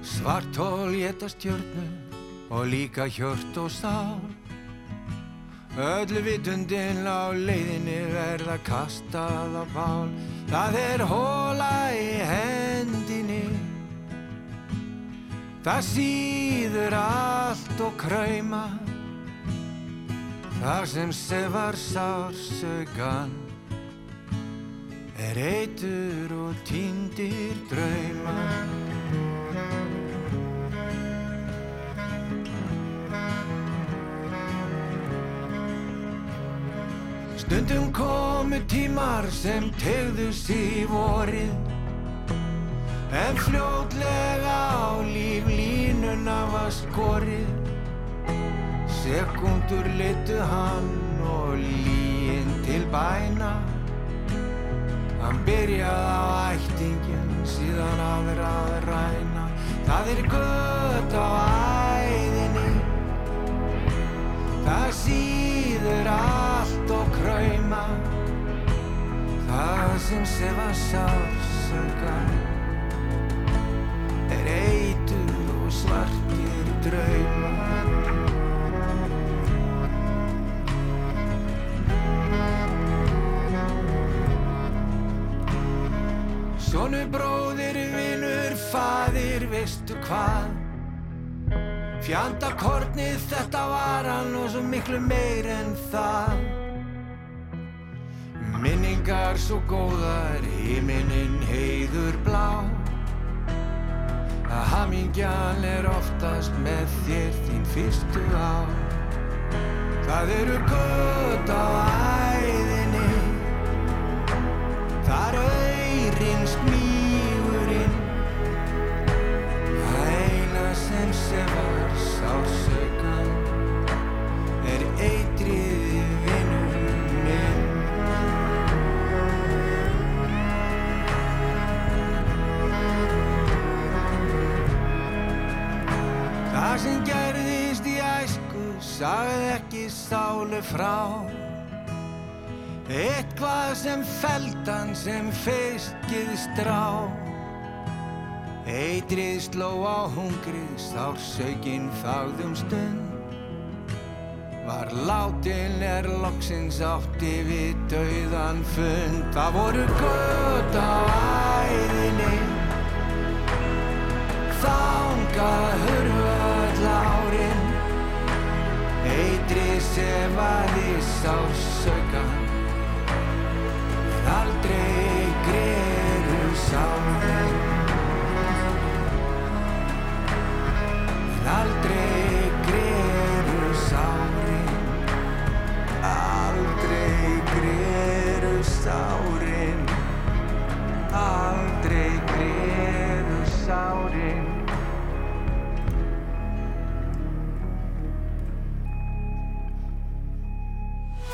Svart hól geta stjórnu og líka hjört og sál. Öllu vitundin á leiðinni verða kastað á bál. Það er hóla í hendinni. Það síður allt og krauma Það sem sefar sársögan Er eitur og týndir drauma Stundum komu tímar sem tegðu sig vorið. En fljótlega á líflínuna var skorið. Sekundur litu hann og líinn til bæna Hann byrjaði á ættingin síðan að vera að ræna. Það er gött á æðinni. Það síður allt og krauma. Það sem sefa sársökan er eitur og svartir draumar Sónu bróðir, vinur, faðir, veistu hvað? Fjandakornið þetta var hann og svo miklu meir en það. Minningar svo góðar, himinin heiður blá. Að hamingjan er oftast með þér þín fyrstu á. Það eru gött á æðinni. Þar auðrin smígurinn Það eina sem sefar sársökan er eitrið í vinnum minn. Það sem gerðist í æsku sagði ekki sálu frá Eitthvað sem feldan sem feiskið strá. Eitrið sló á hungrið, sársökin þáðum stund. Var látin er loksins átti við dauðan fund. Það voru gott á æðinni. Þangað hurfa lárin Eitrið sefaði sársökan Aldrei greru sárin. Aldrei greru sárin. Aldrei greru sárin. Aldrei greru sárin.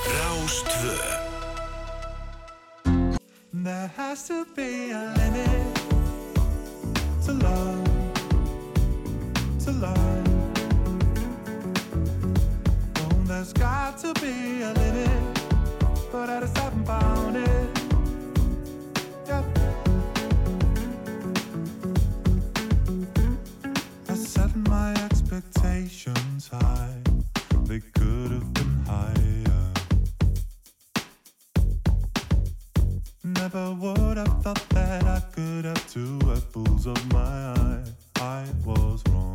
Rástvö There has to be a limit to love, to love. Oh, there's got to be a limit, but I just haven't found it. I set my expectations high, they could have been higher. Never would have thought that I could have two apples of my eye. I was wrong.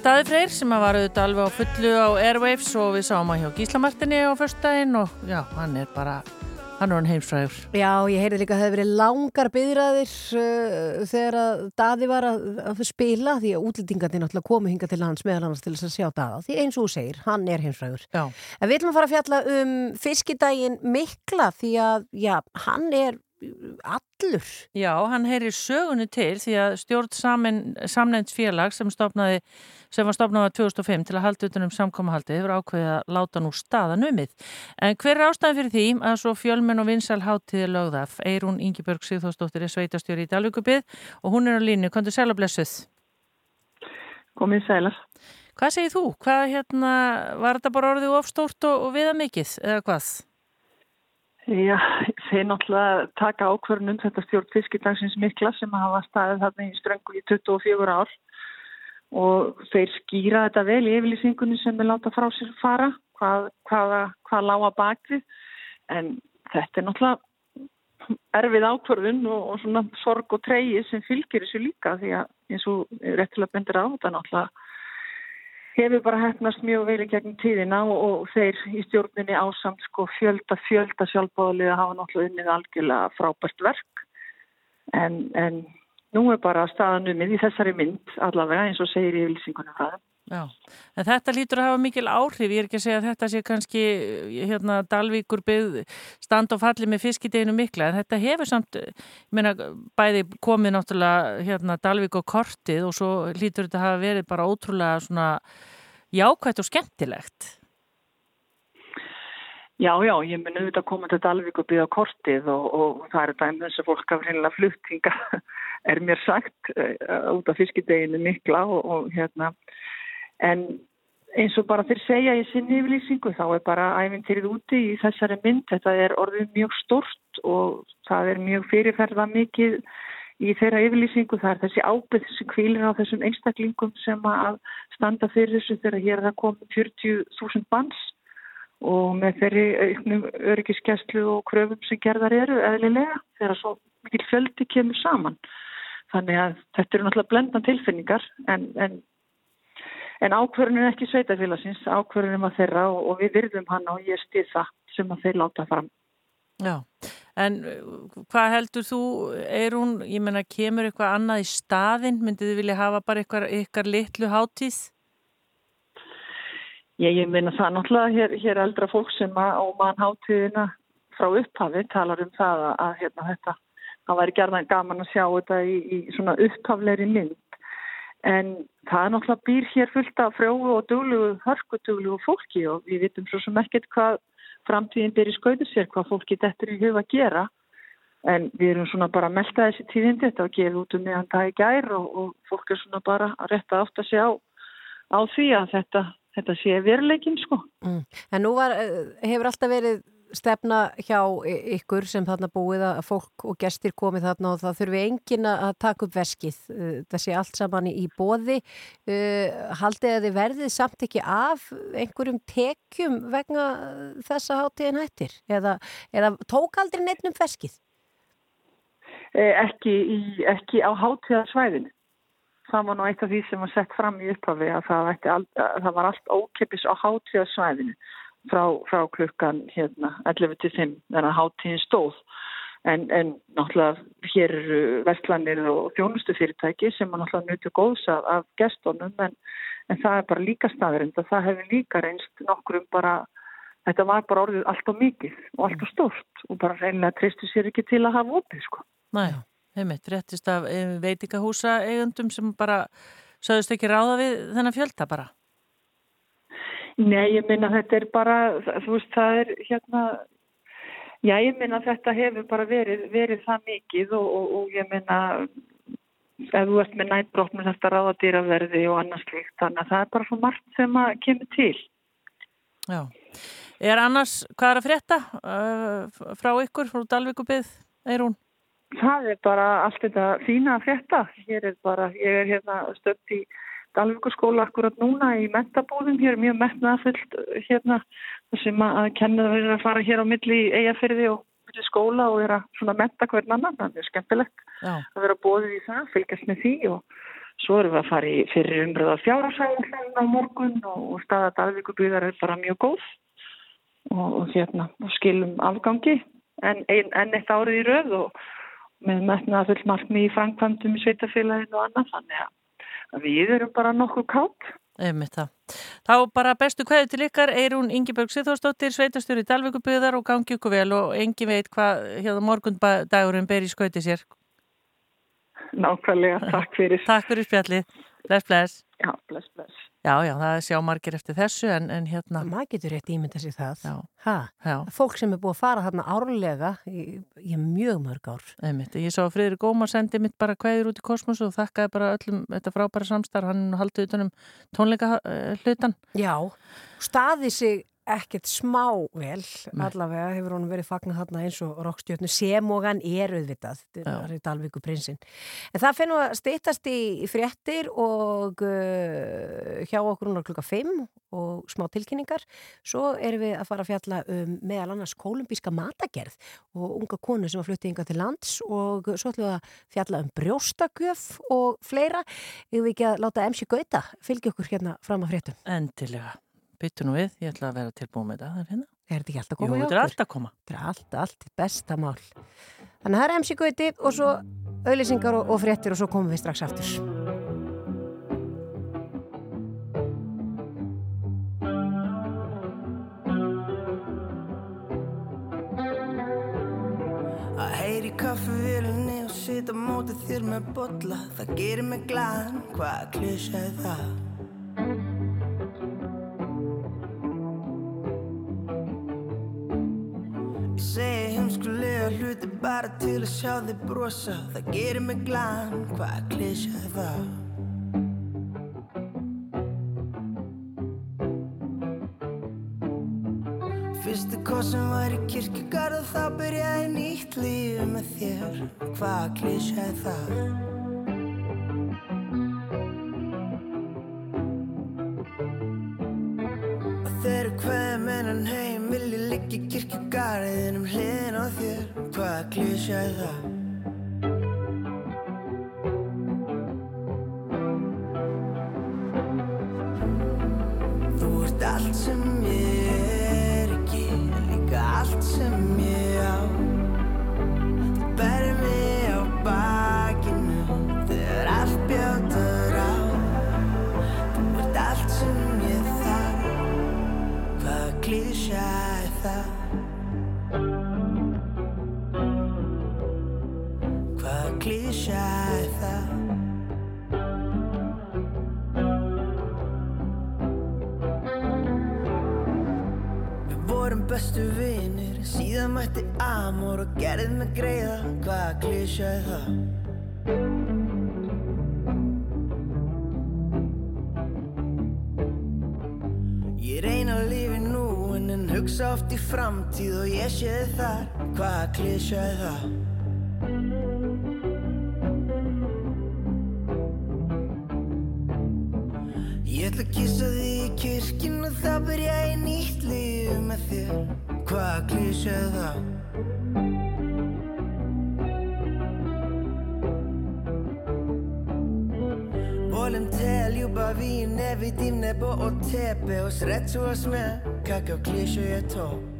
Daði Freyr sem var auðvitað alveg á fullu á Airwaves og við sáum hann hjá Gísla Martini á förstæðin og já, hann er bara, hann er hann heimsfræður. Já, ég heyrði líka að það hefði verið langar byðraðir uh, þegar að Daði var að, að spila því að útlendingandi náttúrulega komu hinga til hans meðal hans til þess að sjá Daða því eins og þú segir, hann er heimsfræður. Já. En við ætlum að fara að fjalla um fiskidaginn mikla því að, já, hann er allur. Já, hann heyrir sögunni til því að stjórn samin, samnefnt félag sem, stofnaði, sem var stofnaði 2005 til að halda utanum samkomahaldið hefur ákveðið að láta nú staðan umið. En hver er ástæðan fyrir því að svo fjölmenn og vinsal hátíði lögðaf? Eirún Ingiberg Sigþórsdóttir er sveitastjóri í Dalvíkubið og hún er á línu. Kondur sæla blessuð? Komið sælar. Hvað segir þú? Hvað hérna, var þetta bara orðið ofstórt og, og viða mikið eða hvað? Já, þeir náttúrulega taka ákvörnum þetta stjórn fiskidagsins mikla sem hafa staðið þarna í ströngu í 24 ár. Og þeir skýra þetta vel í yfirlýsingunni sem er láta frá sér fara, hvað, hvaða, hvað lága bakvið en þetta er náttúrulega erfið ákvörðun og, og svona sorg og treyið sem fylgir þessu líka því að eins og réttilega bendir á þetta náttúrulega hefur bara hefnast mjög vel í gegnum tíðina og, og þeir í stjórninni ásamt sko fjölda fjölda sjálfbáðaliða hafa náttúrulega unnið algjörlega frábært verk en, en nú er bara staðanumið í þessari mynd allavega eins og segir í vilsingunum þeim. Já, en þetta lítur að hafa mikil áhrif, ég er ekki að segja að þetta sé kannski hérna Dalvíkur byggð stand og falli með fiskideginu mikla, en þetta hefur samt, ég meina, bæði komið náttúrulega hérna Dalvík og kortið og svo lítur þetta að hafa verið bara ótrúlega svona jákvægt og skemmtilegt. Já, já, ég mun auðvitað koma til Dalvík og byggja kortið og, og það er dæmið þess að fólk af hreinlega fluttinga *laughs* er mér sagt uh, út af fiskideginu mikla og, og hérna En eins og bara þeir segja í sinni yfirlýsingu þá er bara æfintýrið úti í þessari mynd. Þetta er orðið mjög stort og það er mjög fyrirferða mikið í þeirra yfirlýsingu. Það er þessi ábyrð sem kvílir á þessum einstaklingum sem að standa fyrir þessu þegar hér það komið 40.000 banns og með þeirri auknum öryggiskeslu og kröfum sem gerðar eru eðlilega þegar svo mikil fjöldi kemur saman. Þannig að þetta eru náttúrulega blendan tilfinningar en, en En ákvörðun er ekki sveitafélagsins, ákvörðun er maður þeirra og, og við virðum hann og ég stið það sem að þeir láta fram. Já, en uh, hvað heldur þú, er hún, ég menna, kemur eitthvað annað í staðinn, myndið þið vilja hafa bara eitthvað, eitthvað litlu hátíð? Ég, ég meina það náttúrulega hér, hér eldra fólk sem að á mann hátíðina frá upphafi talar um það að, að hérna þetta, það væri gerðan gaman að sjá þetta í, í svona upphafleiri mynd. En það er náttúrulega býr hér fullt af frjóðu og duglugu, hörkuduglugu fólki og við vitum svo sem ekkert hvað framtíðin byrja skauðu sér, hvað fólki þetta er í huga að gera. En við erum svona bara að melda þessi tíðindi, þetta var gefið út um meðan það í gær og, og fólk er svona bara að rétta átt að sjá á því að þetta, þetta sé veruleikin sko. Mm. En nú var, eh, hefur alltaf verið stefna hjá ykkur sem þarna búið að fólk og gestir komið þarna og það þurfi engin að taka upp veskið. Uh, sé allt saman í bóði. Haldið að þið verðið samt ekki af einhverjum tekjum vegna þessa hátíðin hættir? Eða, eða tók aldrei neitt um veskið? Eh, Ekki, í, ekki á hátíðarsvæðinu. Það var nú eitt af því sem var sett fram í upphafi að það, ætti al, að það var allt ókeppis á hátíðarsvæðinu frá, frá klukkan hérna, 11 til 5 þannig að hátíðin stóð. En, en náttúrulega hér eru vestlanir og þjónustufyrirtæki sem er náttúrulega nutið góðs af, af gestónum en, en það er bara líka staðrind og það hefur líka reynst nokkur um bara, þetta var bara orðið allt og mikið og allt og stórt og bara reynilega tristu sér ekki til að hafa opið sko. Næ, heimitt, réttist af eh, veitingahúsa eigundum sem bara sögðust ekki ráða við þennan fjölda bara. Nei, ég minna þetta er bara, þú veist, það er hérna, já, ég minna þetta hefur bara verið, verið það mikið og, og, og ég minna, ef þú ert með nætbrótt með þetta ráðadýraverði og annars líkt, þannig að það er bara svo margt sem að kemur til. Já. Er annars, hvað er að frétta uh, frá ykkur, frá Dalvíkubið, hún? Það er bara allt þetta fína að frétta. Hér er bara, ég er hérna stöpt í Dalvíkurskóla akkurat núna í mentabúðum, hér mjög metnaðafullt hérna sem að kenna það verið að fara hér á milli í eigafyrði og milli skóla og vera svona menta hvern annan, það er skemmtilegt Já. að vera bóðið í það, fylgjast með því og svo erum við að fara í fyrir umbröða fjárhásæðin á morgun og, staða Dalvíkurbygðar er bara mjög góð og, og hérna og skilum afgangi en, ein, en eitt árið í röð og með metnaðafull markmi í framkvæmdum í sveitafélaginu og annað þannig að við erum bara nokkuð kátt. Þá bara bestu kveðu til ykkar, Eirún Ingeborg Sithórsdóttir, sveitastur í Dalvíkubyðar og gangi ykkur vel og engin veit hvað hérna morgundagurinn ber í skauti sér. Nákvæmlega, takk fyrir. Takk fyrir spjallið. Bless, bless. Já, bless, bless. Já, já, það sjá margir eftir þessu en, en hérna... Maður getur rétt ímynda sér það. Já. Ha? Já. Fólk sem er búið að fara þarna árlega í, í mjög mörg ár. Einmitt. Ég sá að Friðri Gómar sendi mitt bara kveður út í kosmos og þakkaði bara öllum þetta frábæra samstarf, hann haldið utanum tónleika hlutan. Já, staði sig ekkert smá vel, allavega hefur hún verið fagnat þarna eins og rokkstjórnu sem og hann er auðvitað, þetta er Dalvíku prinsinn. En það finnum að stýttast í, fréttir og uh, hjá okkur núna klukka 5 og smá tilkynningar. Svo erum við að fara að fjalla um meðal annars kolumbíska matagerð og unga konu sem að flutti yngar til lands og svo ætlum við að fjalla um brjóstakjöf og fleira. Við við ekki að láta MC Gauta fylgja okkur hérna fram að fréttum. Endilega. Byttu nú við, ég ætla að vera tilbúið með það. Er hérna. Er þetta ekki alltaf að Jú, koma hjá þetta er okkur? alltaf koma. Þetta er allt, allt besta mál. Þannig að það er MC Gauti og svo auðlýsingar og, og fréttir og svo komum við strax aftur. Að heyri kaffivélinni og sita mótið þér með bolla Það gerir mig glaðan, hvað klísja er það? Segi heimskulega hluti bara til að sjá þig brosa Það gerir mig glaðan, hvað klísja það? Fyrstu kossin var í kirkjugarð og þá byrjaði nýtt líf með þér Hvað klísja það? Kirkjugarðin um hliðin á þér Hvað klísja er það? Bestu vinir, síðan mætti amor og gerðið mig greiða, hvaða klísja er það? Ég reyna að lifi nú en en hugsa oft í framtíð og ég sé þið þar, hvaða klísja er það? Ég ætla að kissa þig í kirkjun og það byrja í nýtt líf með þér Hvaða klísja er það? Volim te ljubavi ne vidim nebo od tebe Osrećuvaš me kakav kliše je to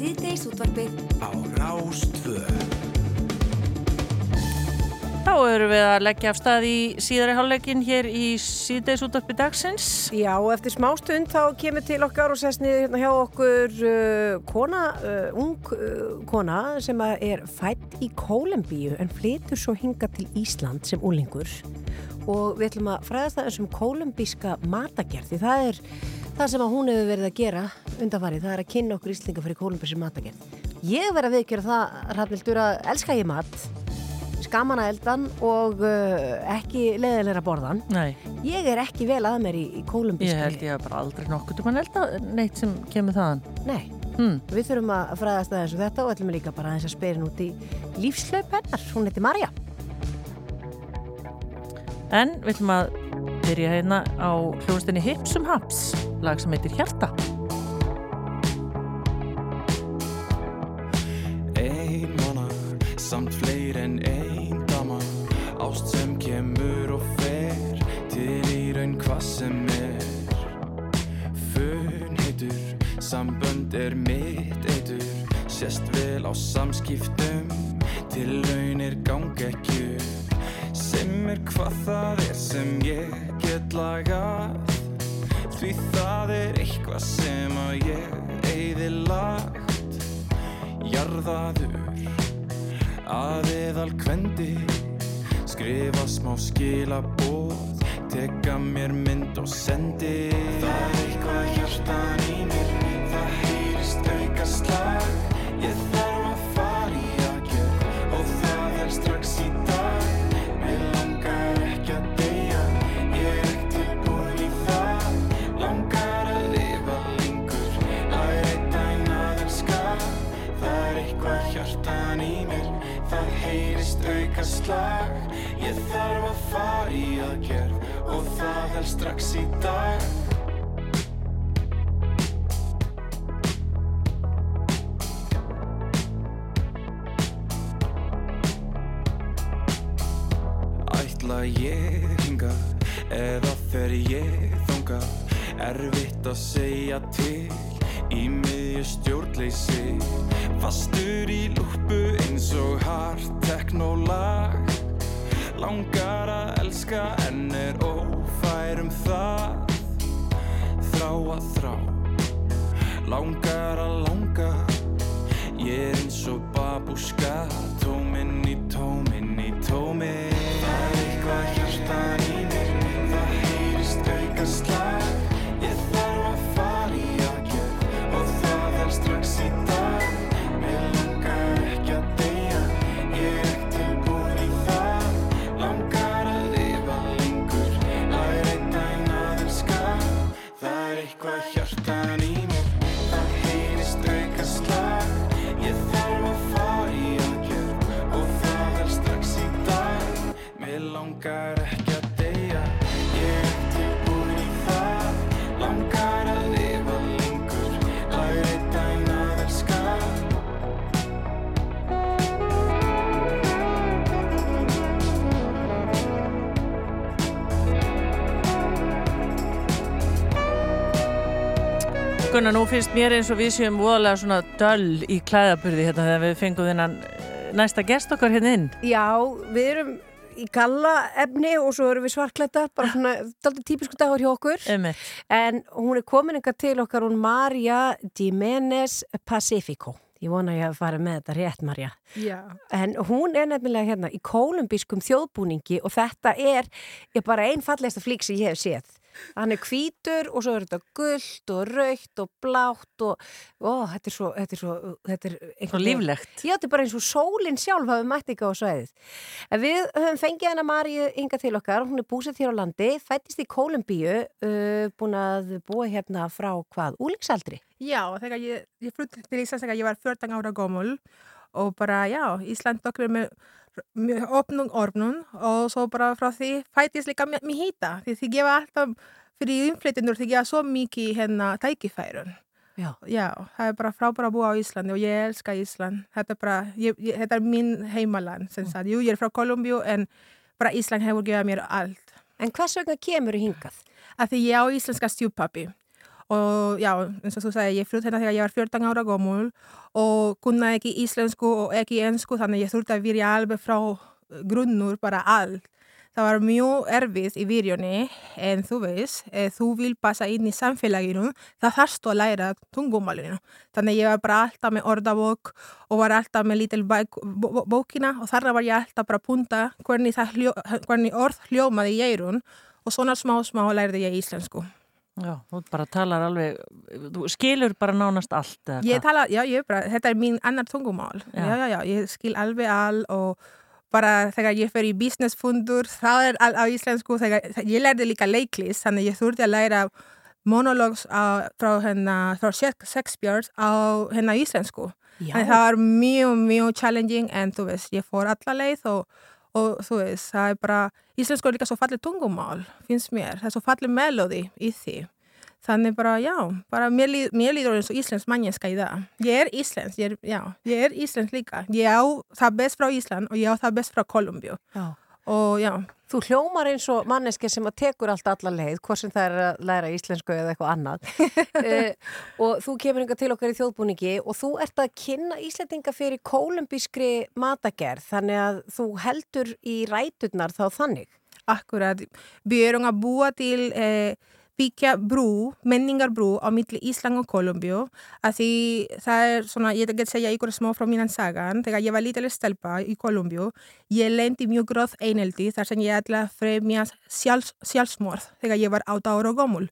síðdeis útvarpið á Rástvöð. Þá erum við að leggja af stað í síðari hálfleikin hér í síðdeis útvarpi dagsins. Já, og eftir smástund þá kemur til okkar og sest niður hérna hjá okkur uh, kona, uh, ung uh, kona sem að er fætt í Kólumbíu en flytur svo hinga til Ísland sem úlingur og við ætlum að fræðast það eins um kólumbíska matagerð því það er það sem að hún hefur verið að gera undanfarið, það er að kynna okkur Íslinga fyrir kólumbíski matagerð. Ég verð að viðgjöra það, Rafnildur, að elska ég mat skaman að eldan og uh, ekki leðilegra borðan Nei, Ég er ekki vel að mér í, í ég kólumbískri. held ég að bara aldrei nokkuð um að elda neitt sem kemur þaðan. Nei, Hmm. við þurfum að fræðast aðeins um þetta og ætlum líka bara aðeins að spyrin út í lífslaup hennar. Hún heiti Marja. En við ætlum að byrja hérna á hljóðstinni Hipsum Haps, lag sem heitir Hjarta. Ein manna, samt fleir en ein dama Ást sem kemur og fer Til í raun hvað sem er Fun heitur, sambönd er mitt eitur Sést vel á samskiptum Til raunir ganga ekki upp Sem er hvað það er sem ég get lagað. Því það er eitthvað sem að ég eyði lagt. Jarðaður að eðal kvendi. Skrifa smá skilabóð Teka mér mynd og sendi. Það er eitthvað hjartan í mér Það heyrist auka slag Ég þarf hjartan í mér. Það heyrist auka slag. Ég þarf að fara í aðgerð Og það helst strax í dag. Ég hinga Eða fer ég þanga Erfitt að segja til Í miðju stjórnleysi. Fastur í lúpu eins og hart teknólag Langar að elska en er ófær um það. Þrá að þrá. Langar að langa. Ég er eins og babúska. Tóminn í tóminn í tóminn Gunnar, nú finnst mér eins og við séum voðalega svona döll í klæðaburði hérna þegar við fengum þennan eh, næsta gest okkar hérna inn. Já, við erum í galla efni og svo erum við svarklættar, bara *laughs* svona daldi típisku dagur hjá okkur. Einmitt. En hún er komin eitthvað til okkar, hún Marja Jiménez Pacifico. Ég vona að ég hef farið með þetta rétt, Marja. Já. En hún er nefnilega hérna í kolumbískum þjóðbúningi og þetta er, er bara einn fallegasta flík sem ég hef séð. Hann er hvítur og svo er þetta gullt og raukt og blátt og ó, þetta er svo, þetta er svo, þetta er veginn- líflegt. Já, þetta er bara eins og sólinn sjálf hafi mætt ekki á svæðið. En við höfum fengið hana Maríu ynga til okkar, hún er búsett hér á landi, fættist í Kólumbíu, uh, búin að búa hérna frá hvað, úlingsaldri? Já, þegar ég, ég flutti til Íslands þegar ég var 14 ára gömul og bara, já, Ísland okkur með opnum orfnum og svo bara frá því fættist líka með hýta því þið gefa alltaf fyrir innflytjendur þið gefa svo mikið hérna tækifærun. Já. Já, það er bara frábæra að búa á Íslandi og ég elska Ísland. Þetta er bara, ég, ég, þetta er minn heimaland, sem sagt. Jú, ég er frá Kolumbíu en bara Ísland hefur gefað mér allt. En hvers vegna kemur þú hingað? Að því ég á íslenska stjúpappi. Og já, eins og þú sagði, ég flutt hérna þegar ég var 14 ára gómul og kunna ekki íslensku og ekki ensku þannig ég þurfti að virja alveg frá grunnur bara allt. Það var mjög erfið í virjunni en þú veist, þú vil passa inn í samfélaginu, það þarfst að læra tungumálinu. Þannig ég var bara alltaf með orðabók og var alltaf með lítil bókina og þarna var ég alltaf bara að punta hvernig, hljó, hvernig orð hljómaði í eirun og svona smá smá lærði ég íslensku. Já, þú bara talar alveg, þú skilur bara nánast allt. eða Ég tala, já, ég bara, þetta er mín annar tungumál. Já. Já. já, já, ég skil alveg all og bara þegar ég fer í businessfundur, það er all á íslensku, þegar ég lærði líka leiklist, þannig ég þurfti að læra monologs á, frá hennar, frá Shak- Shakespeare á hennar íslensku. Já. En það var mjög, mjög challenging en þú veist, ég fór alla leið og, og þú veist, það er bara, íslensku er líka svo fallið tungumál, finnst mér, það er svo fallið melodi í því. Þannig bara, já, bara mér, líð, mér líður eins og íslensk mannjenska í það. Ég er íslensk, ég er, já, ég er íslensk líka. Ég á það best frá Ísland og ég á það best frá Kolumbíu. Já. Og já, Þú hljómar eins og manneski sem að tekur allt alla leið, hvort sem það er að læra íslensku eða eitthvað annað. uh, *laughs* og þú kemur yngar til okkar í þjóðbúningi og þú ert að kynna Íslendinga fyrir kólumbískri matagerð, þannig að þú heldur í ræturnar þá þannig. akkurat. Við erum að búa til eh, byggja brú, menningarbrú á milli Ísland og Kolumbíu að því það er svona, ég get segja ykkur smá frá mínan sagan, þegar ég var lítileg stelpa í Kolumbíu, ég lendi mjög gróð eineldi þar sem ég ætla að fremja sjálfs, sjálfsmorð þegar ég var átta ára gömul.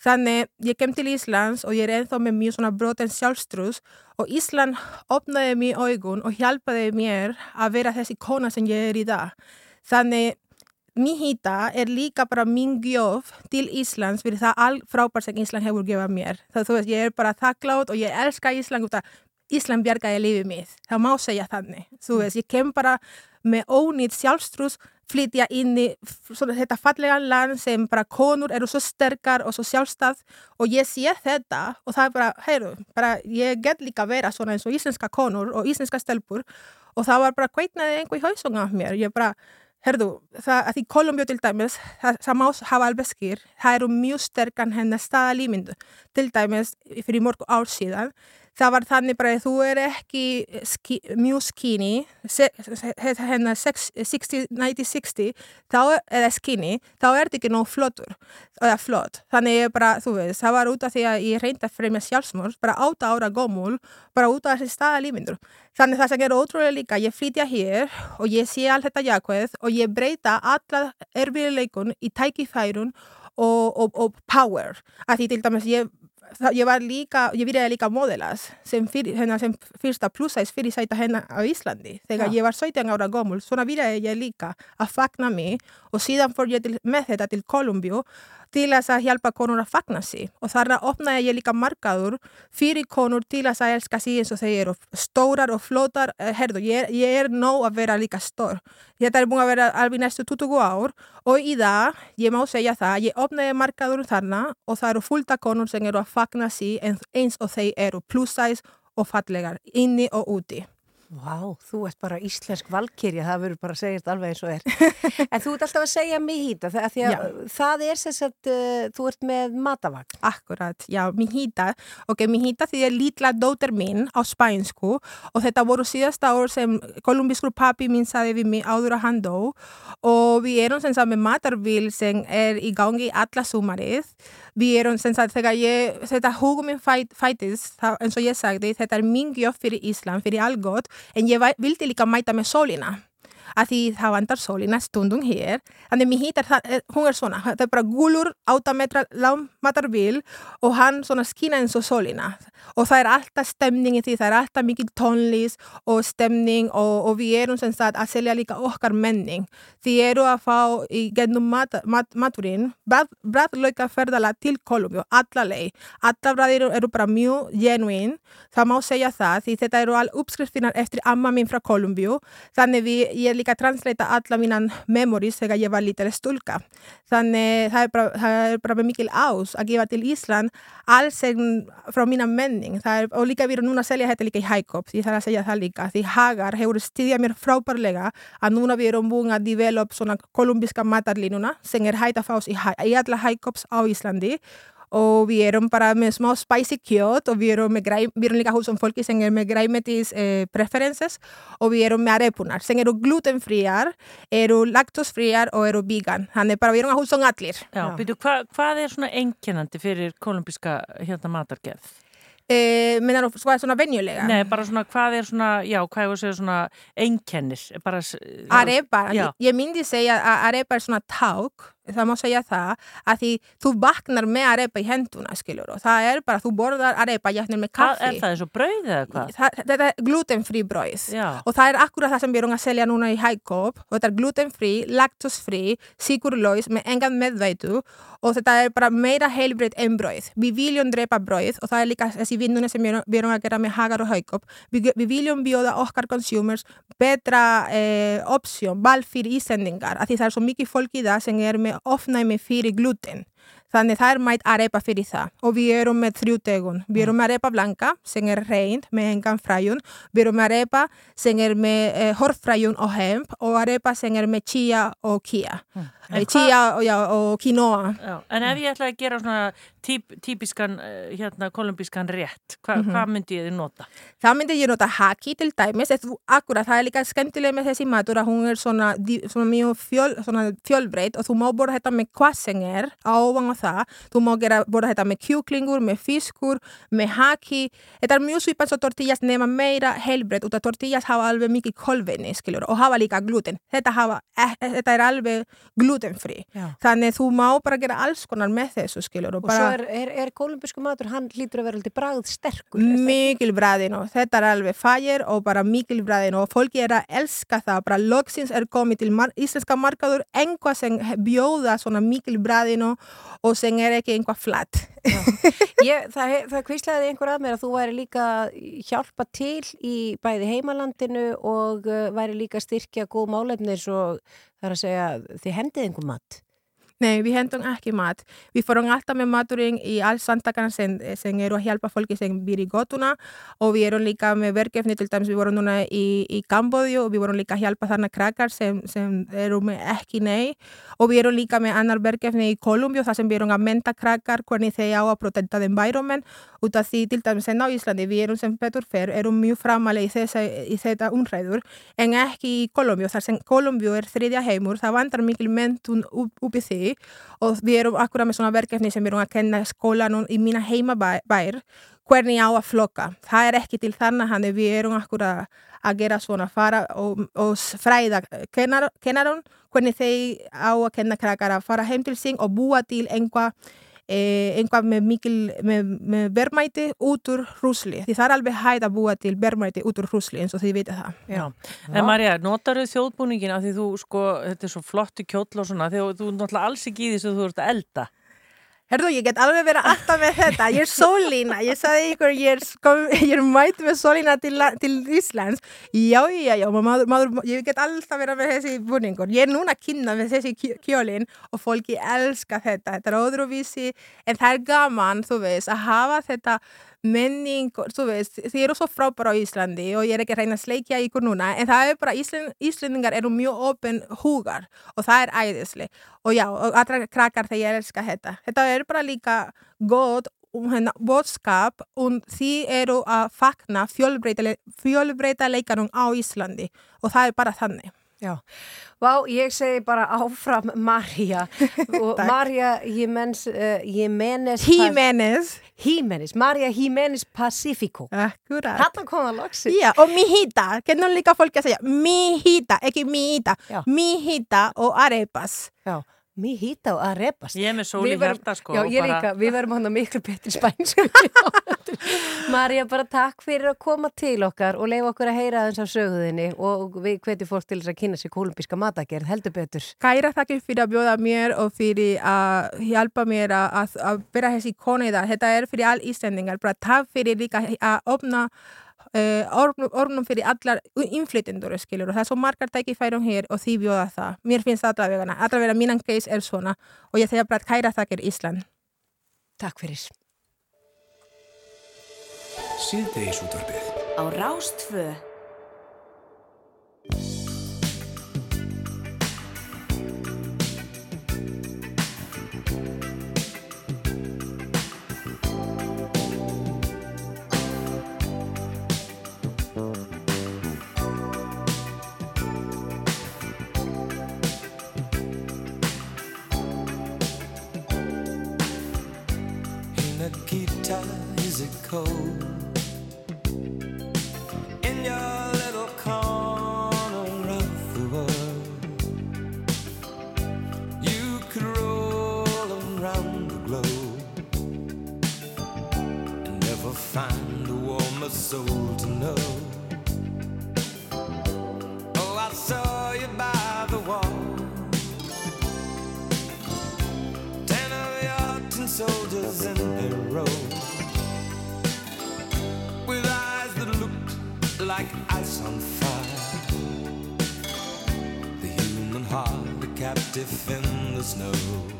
Þannig ég kem til Íslands og ég er ennþá með mjög svona broten sjálfstrús og Ísland opnaði mér augun og hjálpaði mér að vera þessi kona sem ég er í dag. Þannig Mín hýta er líka bara mín gjöf til Íslands fyrir það all frábært sem Ísland hefur gefað mér. Það þú veist, ég er bara þakklátt og ég elska Ísland út að Ísland bjargaði lífið mitt. Það má segja þannig. Þú veist, ég kem bara með ónýtt sjálfstrús flytja inn í svona, þetta fallega land sem bara konur eru svo sterkar og svo sjálfstæð og ég sé þetta og það er bara, heyrðu, bara ég get líka vera svona eins og íslenska konur og íslenska stelpur og það var bara kveitnaði einhver í hausung af mér. Ég bara, Herðu, það, að því Kolumbíu til dæmis, það, það má hafa alveg skýr, það eru mjög sterkan hennar staðalímyndu. Til dæmis fyrir mörg ár síðan, það var þannig bara þú er ekki ski, mjög skinny, se- se- hennar 60-90-60, eða skinny, þá er þetta ekki nóg flottur, eða flott. Þannig ég bara, þú veist, það var út af því að ég reynda að fremja sjálfsmorð, bara átta ára gómul, bara út af þessi staðalímyndur. Þannig það sem er ótrúlega líka, ég flytja hér og ég sé allt þetta jákvæð og ég breyta alla erfiðleikun í tækifærun og, og, og power. Að því til dæmis ég, það, ég var líka, ég byrjaði líka modelas sem, fyr, hennar, sem fyrsta plussæs fyrir sæta hennar á Íslandi. Þegar Já. ég var 17 ára gömul, svona byrjaði ég líka að fagna mig og síðan fór ég til, með þetta til Kolumbíu til að hjálpa konur að fagna sig og þar opnaði ég líka markaður fyrir konur til að elska sig eins og þeir eru stórar og flótar Eh, herðu, ég, ég er nóg að vera líka stór þetta er búin að vera alveg næstu 20 ár og í dag, ég má segja það ég opnaði markaður þarna og það eru fullta konur sem eru að fagna sig en- eins og þeir eru plus size og fallegar inni og úti Vá, þú ert bara íslensk valkyrja, það verður bara að segja þetta alveg eins og er. *laughs* en þú ert alltaf að segja mijita, það, því það er sem sagt, uh, þú ert með matavagn. Akkurat, já, mijita. Ok, mijita því er lítla dóttir mín á spænsku og þetta voru síðasta ár sem kolumbískur pappi mín saði við mig áður að hann dó og við erum sem sagt með matarvíl sem er í gangi alla sumarið. Við erum sem sagt, þegar ég, þetta hugum minn fæt, fætist, það, eins og ég sagði, þetta er mín gjöf fyrir Ísland, fyrir algott, en ég vildi líka mæta með sólina. Að því það vandar sólina stundum hér. Þannig mér hittar það, eh, hún er svona það er bara gulur, 8 metra lang matarbil og hann svona skina eins og sólina. Og það er alltaf stemning í því, það er alltaf mikil tónlist og stemning og, og við erum sem sagt að selja líka okkar menning. Því eru að fá í gennum mat, mat, maturinn bræðlauka ferðala til Kolumbíu, alla leið. Alla bræðir eru bara mjög genuín það má segja það því þetta eru all uppskriftinar eftir amma mín frá Kolumbíu þannig við, ég líka translata alla mínan memories þegar ég var lítileg stúlka. Þannig það er bara, það er bara mikil ás að gefa til Ísland alls sem frá mína menning. Er, og líka við erum núna að selja þetta líka í Hækop því það er að segja það líka því Hagar hefur stiðjað mér frábærlega að núna við erum búin að develop svona kolumbíska matarlínuna sem er hægt að fást í, í alla Hækops á Íslandi erum bara með smá spicy kjöt og við erum, með græ, við erum líka hús om fólki sem er með græmetis eh, preferences og við erum með arepunar sem eru glutenfríar, eru laktosfríar og eru vegan. Þannig bara við erum að hús om allir. Já, býtu, hva, hvað er svona einkennandi fyrir kolumbíska hérna matargerð? Eh, Menar þú hvað er svona venjulega? Nei, bara svona hvað er svona, já, hvað er segja svona? Bara, s- Arepa, Já. ég myndi segja að arepa er svona ták, það má segja það, að því þú vaknar með arepa í henduna, skilur, og það er bara, þú borðar arepa jætnir með Hvað kaffi. er það eins og brauð eða hvað? Það, þetta er glutenfrí brauð og það er akkurat það sem við erum að selja núna í Hækop og þetta er glutenfrí, laktosfrí, sigurlaus með engan meðvætu og þetta er bara meira heilbreyt en brauð. Við viljum drepa brauð og það er líka þessi vinnuna sem við erum- að gera með Hagar og Hækop. Við, við viljum bjóða okkar consumers betra eh, option, val fyrir ísendingar af því það er svo mikið fólk í það sem er með ofnæmi fyrir gluten. Þannig það er mætt arepa fyrir það og við erum með þrjú tegun. Við erum með arepa blanka sem er reynd með engan fræjun. Við erum arepa sem er með eh, horfræjun og hemp og arepa sem er með chia og kia. En Eh, chia og, já, og quinoa. Já, en ef ég ætla að gera svona típ, típiskan, eh, hérna, kolumbískan rétt, hva, Mhm. hvað myndi ég þið nota? Það myndi ég nota haki til dæmis. Akkurat, það er líka skemmtilega með þessi matur að hún er svona, svona mjög fjöl, fjölbreytt og þú má borða þetta með hvað sem er á það. Þú má gera, borða þetta með kjúklingur, með fiskur, með haki. Þetta er mjög svipað svo tortillas nema meira heilbreytt út af tortillas hafa alveg mikið kolvetni, skilur, og hafa líka gluten. Þetta, hafa, eh, þetta er alveg glutenfrí. Já. Þannig þú má bara gera alls konar með þessu, skilur. Og svo er, er, er kolumbísku matur, hann lítur að vera alltaf bragð sterkur. Mikil bræðin og þetta er alveg fægir og bara mikil bræðin og fólki er að elska það, bara loksins er komið til mar íslenska markaður einhvað sem bjóða svona mikil bræðin og, og sem er ekki einhvað flatt. Ég, það, það kvíslaði einhver að mér að þú væri líka hjálpa til í bæði heimalandinu og uh, væri líka styrkja góð málefni svo það er að segja þið hendið einhver mat. Nei, við hendum ekki mat. Við fórum alltaf með maturinn í all samtakana sem, sem eru að hjálpa fólki sem býr í gotuna og við erum líka með verkefni til dæmis við vorum núna í, í Kambodju og við vorum líka að hjálpa þarna krakkar sem, sem eru með ekki nei. Og við erum líka með annar verkefni þar sem við erum að menta þeir á að protecta the environment. Út af því til dæmis en á Íslandi við erum sem betur fer erum mjög þessa, í þetta umræður en í Kolumbíu. Þar sem Kolumbíu er þriðja heimur það vandar mikil mentun upp, upp í því og við erum akkurat með svona verkefni sem erum að kenna skólanum í mína heimabær hvernig á að flokka. Það er ekki til þannig hann við erum akkurat að gera svona fara og, og fræða kennar, kennarum hvernig þeir á að kenna krakkar að fara heim til sín og búa til einhvað einhvað með mikil með, með verðmæti út úr hrúsli því það er alveg hægt að búa til verðmæti út úr hrúsli eins og þið veitir það Já. En Marja, notar þau þjóðbúningin af því þú, sko, þetta er svo flottu kjóll og svona, því þú, náttúrulega alls ekki í þessu þú ert að elda. Herðu, ég get alveg verið alltaf með þetta. Ég er sólína. Ég sagði ykkur, ég er, sko, ég er mætt með sólína til, til Íslands. Já, já, já, maður, maður, ég get alltaf verið með þessi búningur. Ég er núna að kynna með þessi kj- kjólinn og fólki elska þetta. Þetta er öðruvísi, en það er gaman, þú veist, að hafa þetta menning, þú veist, þið eru svo frábæra á Íslandi og ég er ekki að reyna að sleikja ykkur núna, en það er bara, Ísland, Íslandingar eru mjög opin húgar og það er æðisli. Og já, og allra krakkar þegar ég elska þetta. Þetta er bara líka gott um hennar bóðskap og þið eru að fagna fjölbreyta leikanum á Íslandi og það er bara þannig. Já, Vá, ég segi bara áfram Marja *laughs* og Marja Jimenez uh, Jimenez Jimenez Jimenez, Marja Jimenez Pacifico Akkurat. Hann kom að loksi Já, og mijita, hvernig líka fólk að segja? Mijita, ekki mijita. Mijita og arepas. Já Mijita og arepas Ég er með sól í hjarta sko Já, ég bara... líka, við verðum hann að miklu betri spænsku Marja, bara takk fyrir að koma til okkar og leifa okkur að heyra þess af söguðinni og við hvetjum fólk til þess að kynna sér kolumbíska matagerð, heldur betur. Kæra þakkir fyrir að bjóða mér og fyrir að hjálpa mér að, að vera þessi konu í það, þetta er fyrir all íslendingar, bara takk fyrir líka að opna Uh, ornum fyrir allar innflytjendur skilur og það er svo margar tækifærum hér og því bjóða það. Mér finnst það allavega allavega mínan case er svona og ég þegar bara kæra þakkir Ísland. Takk fyrir. Síðdeis útvarfið Á Rástfö cold? In your little corner of the world, you could roll around the globe and never find a warmer soul to know. Oh, I saw you by the wall. Ten of your tin soldiers in like ice on fire. The human heart, a captive in the snow.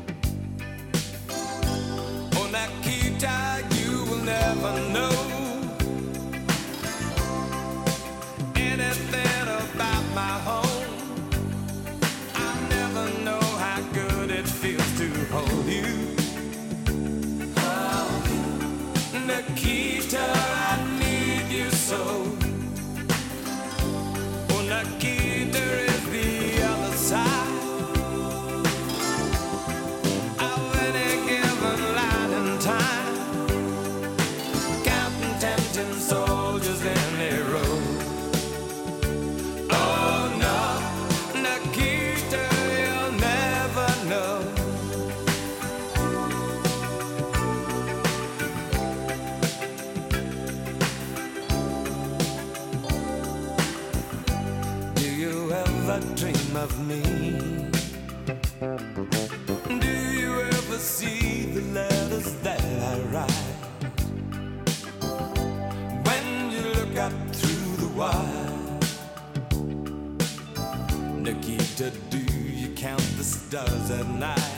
Stars at night?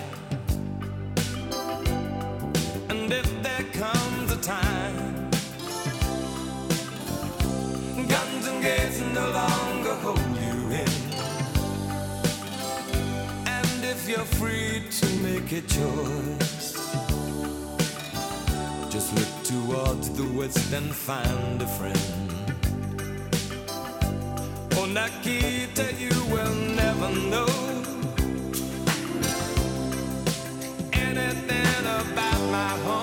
And if there comes a time Guns and gates no longer hold you in. And if you're free to make a choice, just look towards the west and find a friend. Oh, Nikita, you will never know about my home.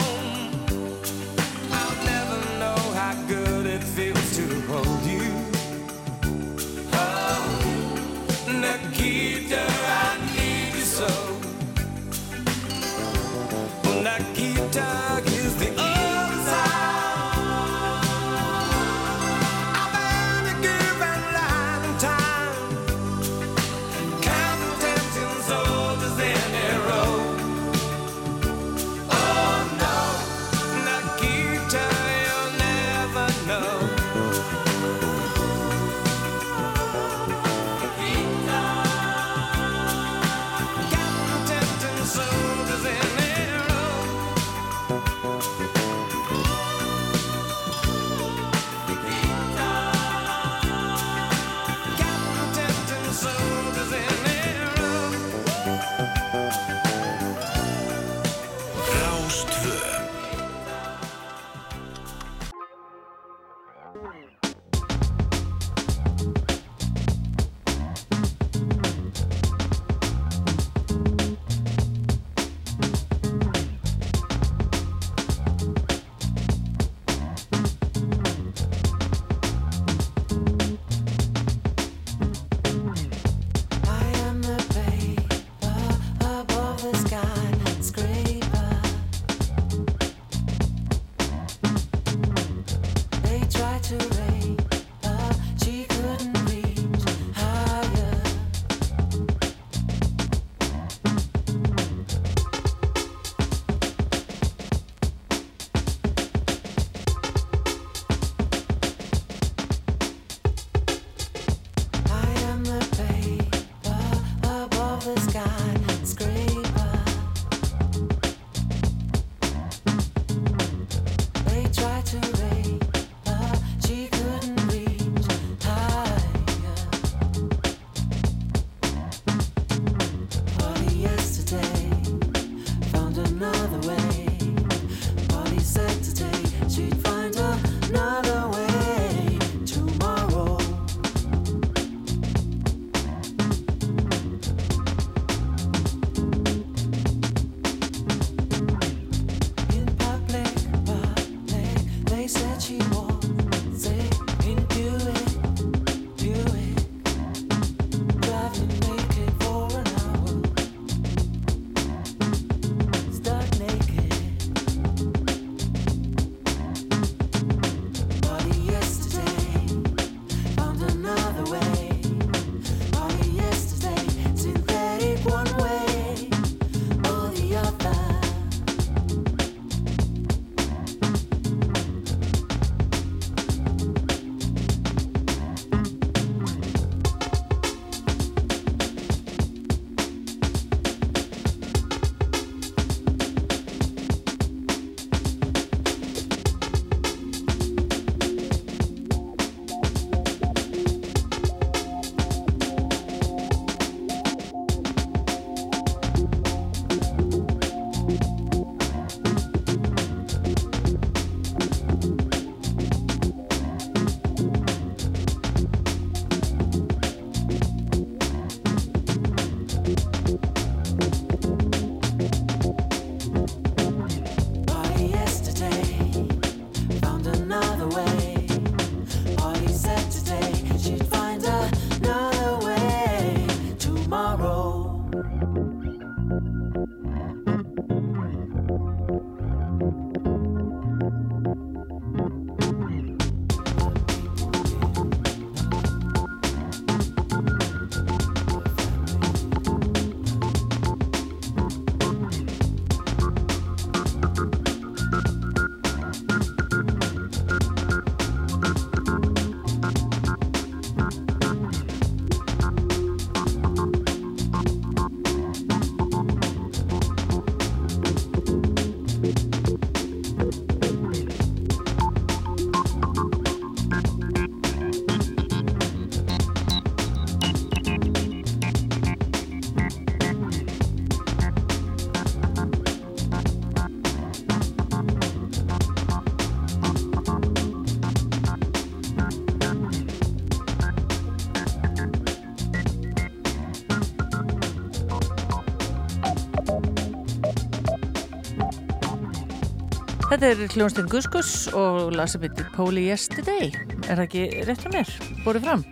Þetta er hljónstinn Guskus og lasa byttir Póli Yesterday. Er það ekki rétt að mér? Bórið fram?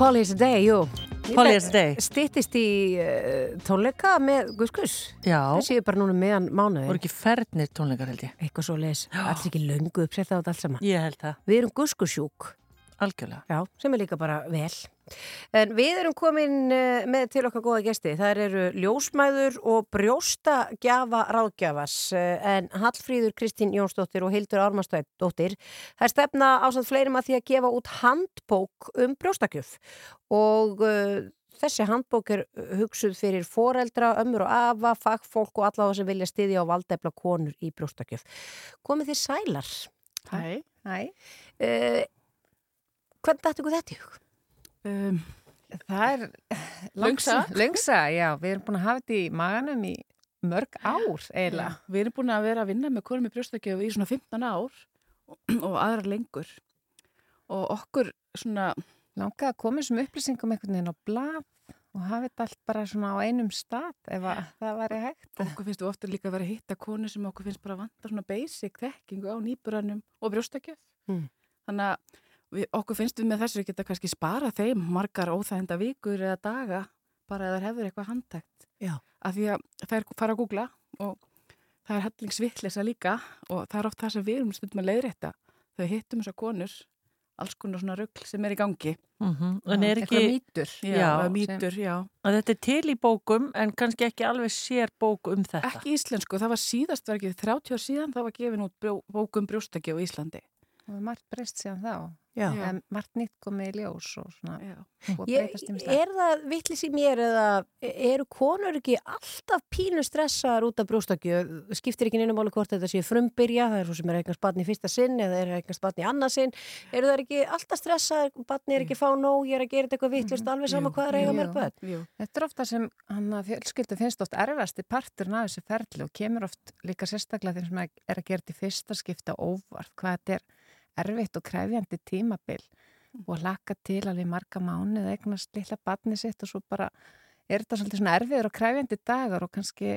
Póli Yesterday, jú. Póli Yesterday. Stittist í uh, tónleika með Guskus. Já. Þessi er bara núna meðan mánuði. Voru ekki fernir tónleikar held ég? Eitthvað svo leis. Allt ekki löngu uppsett á þetta allt saman. Ég held það. Við erum Guskusjúk. Algjörlega. Já, sem er líka bara vel. En við erum komin eh, með til okkar góða gesti. Það eru ljósmæður og brjóstagjafa ráðgjafas eh, en Hallfríður Kristín Jónsdóttir og Hildur Ármannsdóttir. Það er stefna ásand fleirum að því að gefa út handbók um brjóstakjöf og uh, þessi handbók er hugsuð fyrir foreldra, ömmur og afa, fagfólk og alla það sem vilja styðja á valdefla konur í brjóstakjöf. Komið þið sælar? Hæ, hæ. Uh, hvernig dættu ykkur þetta í hug? Um, það er Löngsa. Löngsa, já. Við erum búin að hafa þetta í maganum í mörg ár eiginlega. Já, við erum búin að vera að vinna með konum í brjóstakjöfu í svona 15 ár *clears throat* og aðra lengur og okkur svona Langaði að koma þessum upplýsingum einhvern veginn á blað og hafa þetta allt bara svona á einum stað ef að það væri hægt. okkur finnst við ofta líka að vera að hitta konu sem okkur finnst bara að vanta svona basic þekkingu á nýburannum og brjóstakjöf Mm. þannig að við, okkur finnst við með þessu geta kannski spara þeim margar óþægenda vikur eða daga bara eða þær hefur eitthvað handtækt Já. af því að þær fara að googla og það er hellingsvittlisa líka og það er oft það sem við erum stundum að leiðrétta þau hittum þessar konur alls konar svona rugl sem er í gangi Mhm. En er ekki... Eitthvað mýtur, já, Já, mýtur, já. Að þetta er til í bókum en kannski ekki alveg sér bók um þetta. Ekki íslensku, það var síðast verkið 30 ár síðan það var gefin út bókum brjóstakjöf í Íslandi Og það er margt breyst síðan þá. En margt nýtt komið í ljós og svona Ég, breytast um stað. er það vittlis í mér eða eru konur ekki alltaf pínu stressaðar út af brjóstakju? Skiptir ekki neina máli hvort þetta sé frumbyrja það er svo sem er eignast barn í fyrsta sinn eða er eignast barn í annað sinn. Eru það ekki alltaf stressaðar, barn er ekki fá nóg ég er að gera þetta eitthvað vittlust alveg sama hvað er eiga mörg börn. Þetta er ofta sem hann að fjölskyldu finnst oft erfasti parturinn af þessu ferli og kemur oft líka sérstaklega er er erfitt og krefjandi tímabil og laka til alveg marga mánuð eignast lilla barni sitt og svo bara er þetta svolítið svona erfiður og krefjandi dagar og kannski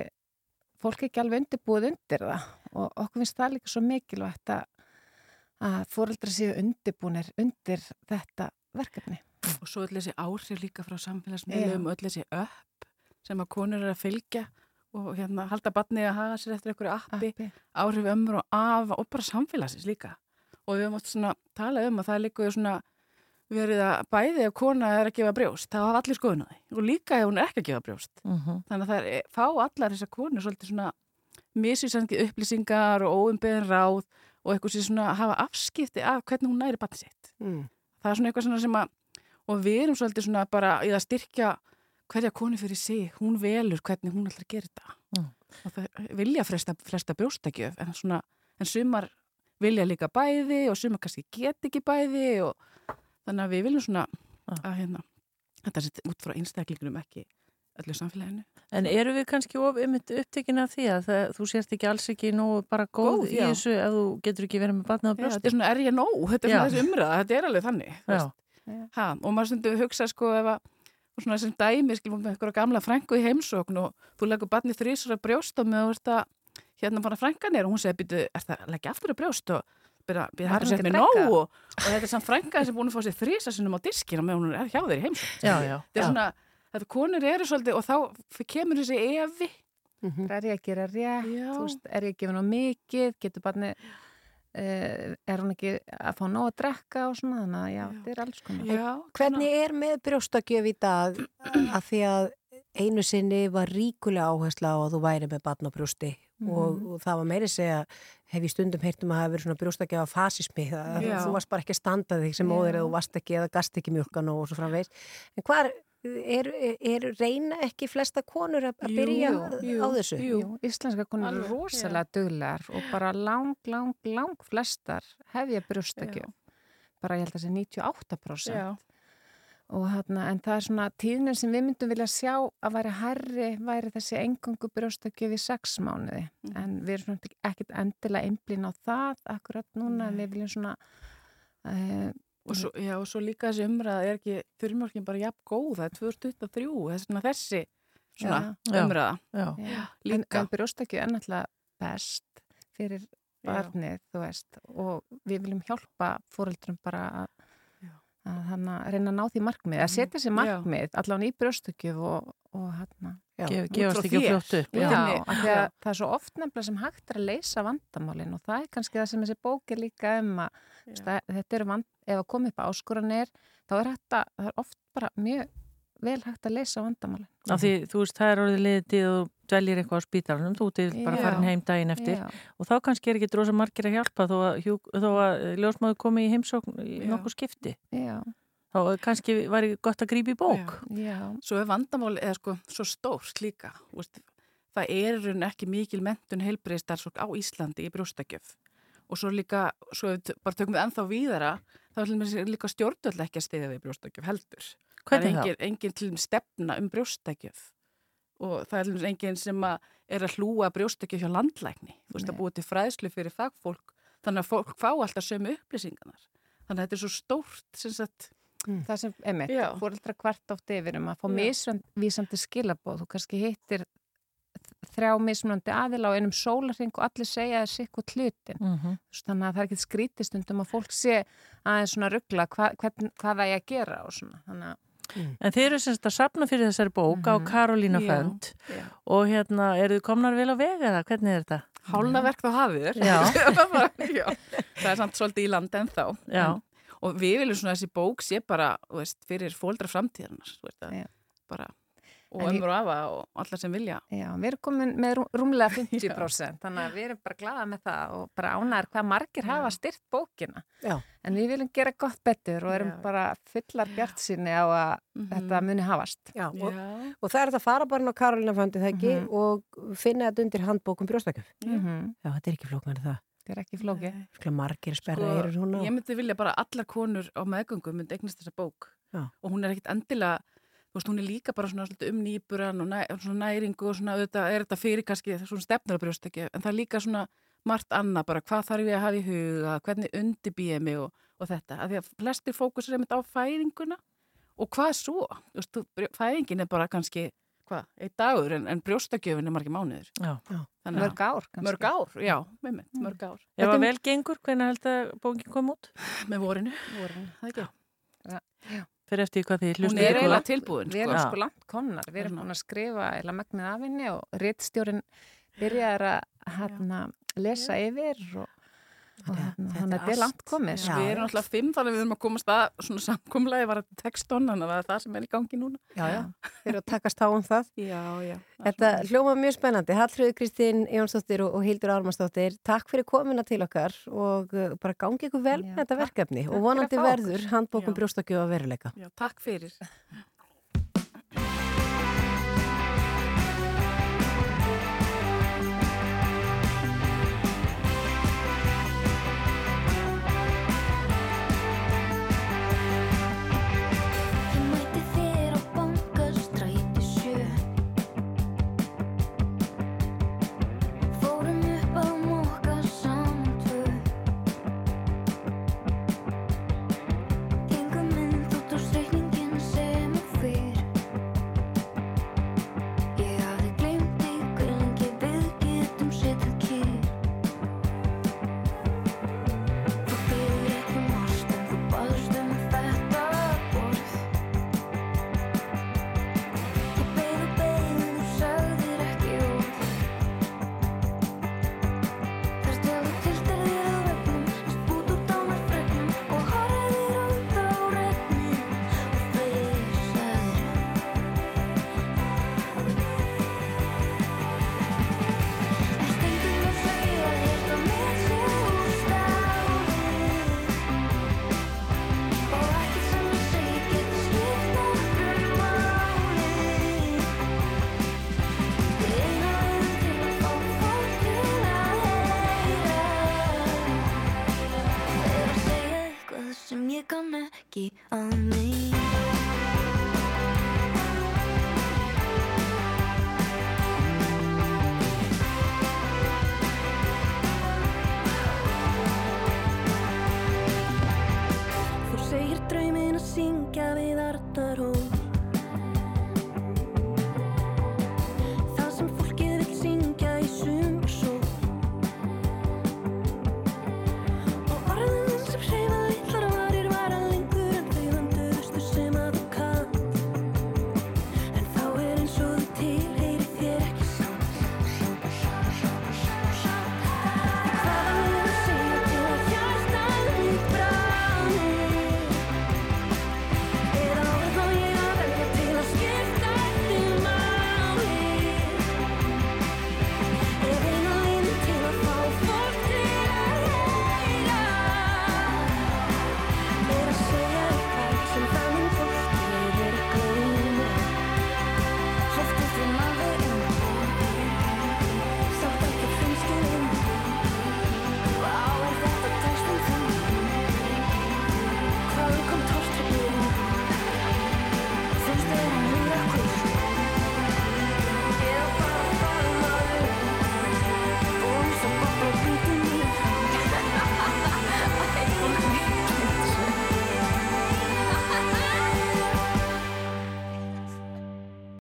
fólk ekki alveg undirbúið undir það og okkur finnst það líka svo mikilvægt að, að fóreldra séu undirbúinir undir þetta verkefni. og svo öll þessi áhrif líka frá samfélagsmiðlum öll þessi upp sem að konur er að fylgja og hérna halda batni að hafa sér eftir einhverju appi, Appi. áhrif ömmur og afa og bara samfélagsins líka og við höfum oft svona talað um að það er líka svona verið að bæði ef kona er að gefa brjóst, þá hafa allir skoðun á því og líka ef hún er ekki að gefa brjóst Mhm. þannig að það er, fá allar þessar konur svolítið svona misvísandi upplýsingar og óumbeðin ráð og eitthvað sem svona hafa afskipti af hvernig hún næri batni sitt Mm. það er svona eitthvað svona sem að og við erum svolítið svona bara í að styrkja hverja konu fyrir sig, hún velur hvernig hún ætlar að gera þetta Mm. og það vilja fresta, fresta brjóstakjöf en, svona, en sumar vilja líka bæði og sumar kannski get ekki bæði og þannig að við viljum svona að hérna, þetta er út frá einstaklingunum ekki öllu samfélaginu En eru við kannski of ymmit upptekin af því að það, þú sérst ekki alls ekki nógu bara góð, Góð, í já. þessu ef þú getur ekki verið með batnað á Já, brjósti? þetta er svona, er ég nóg? Þetta er Já. svona þessi umræða, þetta er alveg þannig ha, og maður stundu hugsa sko ef að og svona sem dæmi, skilum með einhverja gamla frængu í heimsókn og þú leggur barni þrísur að brjóst og með þú veist að hérna bara frængan er og hún segir, býtu, er það að leggja aftur að brjóst og byrja, að setja ekki mig nóg. og, og þetta er samt frænga sem búin að fá sér þrísa sinum á diskin og með hún er hjá þeir í Já, já, þetta er já. svona, þetta konur eru svolítið og þá kemur þessi evi Er ég að gera rétt, Já. veist, er ég að gefa ná mikið, getur barni, uh, er hún ekki að fá nóg að drekka og svona, þannig að já, þetta er alls konar. Já, Hvernig er með brjóstakjöf í dag? Að því að einu sinni var ríkulega áhersla á að þú væri með batn á brjósti og, Mhm. og það var meiri segja hef ég stundum heyrt um að hafa verið svona brjóstakjöf af fasismi, það, Já. þú varst bara ekki að standa þig sem móðir eða þú varst ekki eða gast ekki mjölkan og svo framvegs en hvað er, er, er reyna ekki flesta konur að, Jú, byrja jú, á þessu? Jú, íslenska konur er rosalega duglegar og bara lang, lang, lang flestar hefja brjóstakjöf. Bara ég held að það sé 98%. Já. Og hérna, en það er svona tíðnir sem við myndum vilja sjá að væri herri, væri þessi engungu brjóstakjöf í sex mánuði. Mhm. En við erum svona ekkert endilega einblín á það akkurat núna, en við viljum svona... Uh, og svo, já, og svo líka þessi umræða er ekki fyrirmörkin bara jafn góð, það er 2023 þess vegna þessi svona Já. umræða. Já. Já, en, líka. en brjóstakju er náttúrulega best fyrir barnið, þú veist, og við viljum hjálpa fóreldrum bara að, að hana, reyna að ná því markmið, að setja sér markmið allan í brjóstakju og, og hana, Gef- gefast ekki fljótt upp, Já, já. af því að það er svo oft nefnilega sem hægt er að leysa vandamálin og það er kannski það sem þessi bók er líka um að, þetta eru vand, ef að koma upp áskoranir, þá er að, það er oft bara mjög vel hægt að leysa vandamálin. Af því, þú veist, það er orðið liðið og dveljir eitthvað á spítalunum, þú til bara farin heim daginn eftir Já. og þá kannski er ekki drosa margir að hjálpa þó að, hjú, þó að ljósmaður komi í heimsókn í Já. nokkuð skipti. Já. Þá kannski væri gott að grípa í bók. Já. Svo er vandamál eða sko svo stórt líka þú veist, það er í rauninni ekki mikil mentun heilbreyðstarfsfólk á Íslandi í brjóstakjöf og svo líka, svo bara tökum við ennþá víðara þá er líka stjórnvöld ekki að stiðja við brjóstakjöf heldur. Hvernig það er engin, engin til stefna um brjóstakjöf og það er til dæmis engin sem að er að hlúa brjóstakjöf hjá landlækni þú veist að búið til fræðslu fyrir fagfólk þannig að fólk fá alltaf sömu upplýsingarnar þannig að þetta er svo stórt sem sagt Það sem, emitt, Já. fóreldra kvart átt yfir um að fá misvísandi skilabóð. Þú kannski hittir þrjá mismunandi aðila á einum sólarring og allir segja sikk og hlutin. Þú veist, Þannig að það er ekkert skrítistundum að fólk sé aðeins svona ruggla hva, hvað það er að gera og svona. Þannig að En þeir eru semst að sapna fyrir þessari bók á Mhm. Karolína Fönd já. og hérna, eru þið komnar vel á vega eða hvernig er þetta? hálnaverk þá hafið þér Já. *laughs* Já. það er samt svolítið í land en þá Já. en, og við viljum svona þessi bók sé bara þú veist, fyrir fóldra framtíðarnar þú veist, að, bara, og ömur og afa og alla sem vilja Já, við erum komin með rú- rúmlega *laughs* 50% þannig að við erum bara glaða með það og bara ánæður hvað margir hafa styrt bókina. Já. En við viljum gera gott betur og erum Já. bara fullar bjart sinni á að þetta muni hafast. Já, og, og það er þetta að fara bara inn á Karolina Föndi það ekki Mhm. og finna þetta undir handbókum brjóstakjöf. Mhm. Já, þetta er ekki flóknar það. Þetta er ekki flóki. Skla margir sperra Sko, eirur hún á. ég myndi vilja bara allar konur á meðgöngu myndi eignast þessa bók Já. og hún er ekkit endilega þú veist, hún er líka bara svona um nýburan og næ, svona næringu og svona auðvitað er þetta fyrir kannski svona stefnur á brjóstekju en það er líka svona margt annað bara hvað þarf ég að hafa í huga, hvernig undirbýja mig og, og þetta, af því að flestir fókusur er mynd á fæðinguna og hvað svo, þú veist, fæðingin er bara kannski, hvað, einn dagur en, en brjóstakjöfin er margir mánuður Já. Að- Mörg ár kannski. Mörg ár, já, með mynd, mörg ár Ef að vel gengur, hvernig held að bókin kom út? Með vorinu, vorinu. það ekki Já. Fyrir eftir hvað þið Hún hlustið er eiginlega tilbúin Við erum Já. sko langt komnar, við erum búin að skrifa eða megnið af henni og rittstjórin byrjar að hérna, lesa yfir og, þannig að þetta er langt komið. Já, við erum alltaf fimm þannig að við erum að komast að svona samkomlega var þetta textón þannig að það er það sem er í gangi núna Já, já, þeir eru að takast á um það. Já, já. Þetta hljóma mjög spennandi. Hallfröðu Kristín Jónsdóttir og Hildur Ármannsdóttir, takk fyrir komina til okkar og uh, bara gangi ykkur vel með þetta verkefni og vonandi verður handbókum Já. brjóstakjöf að veruleika. Já, takk fyrir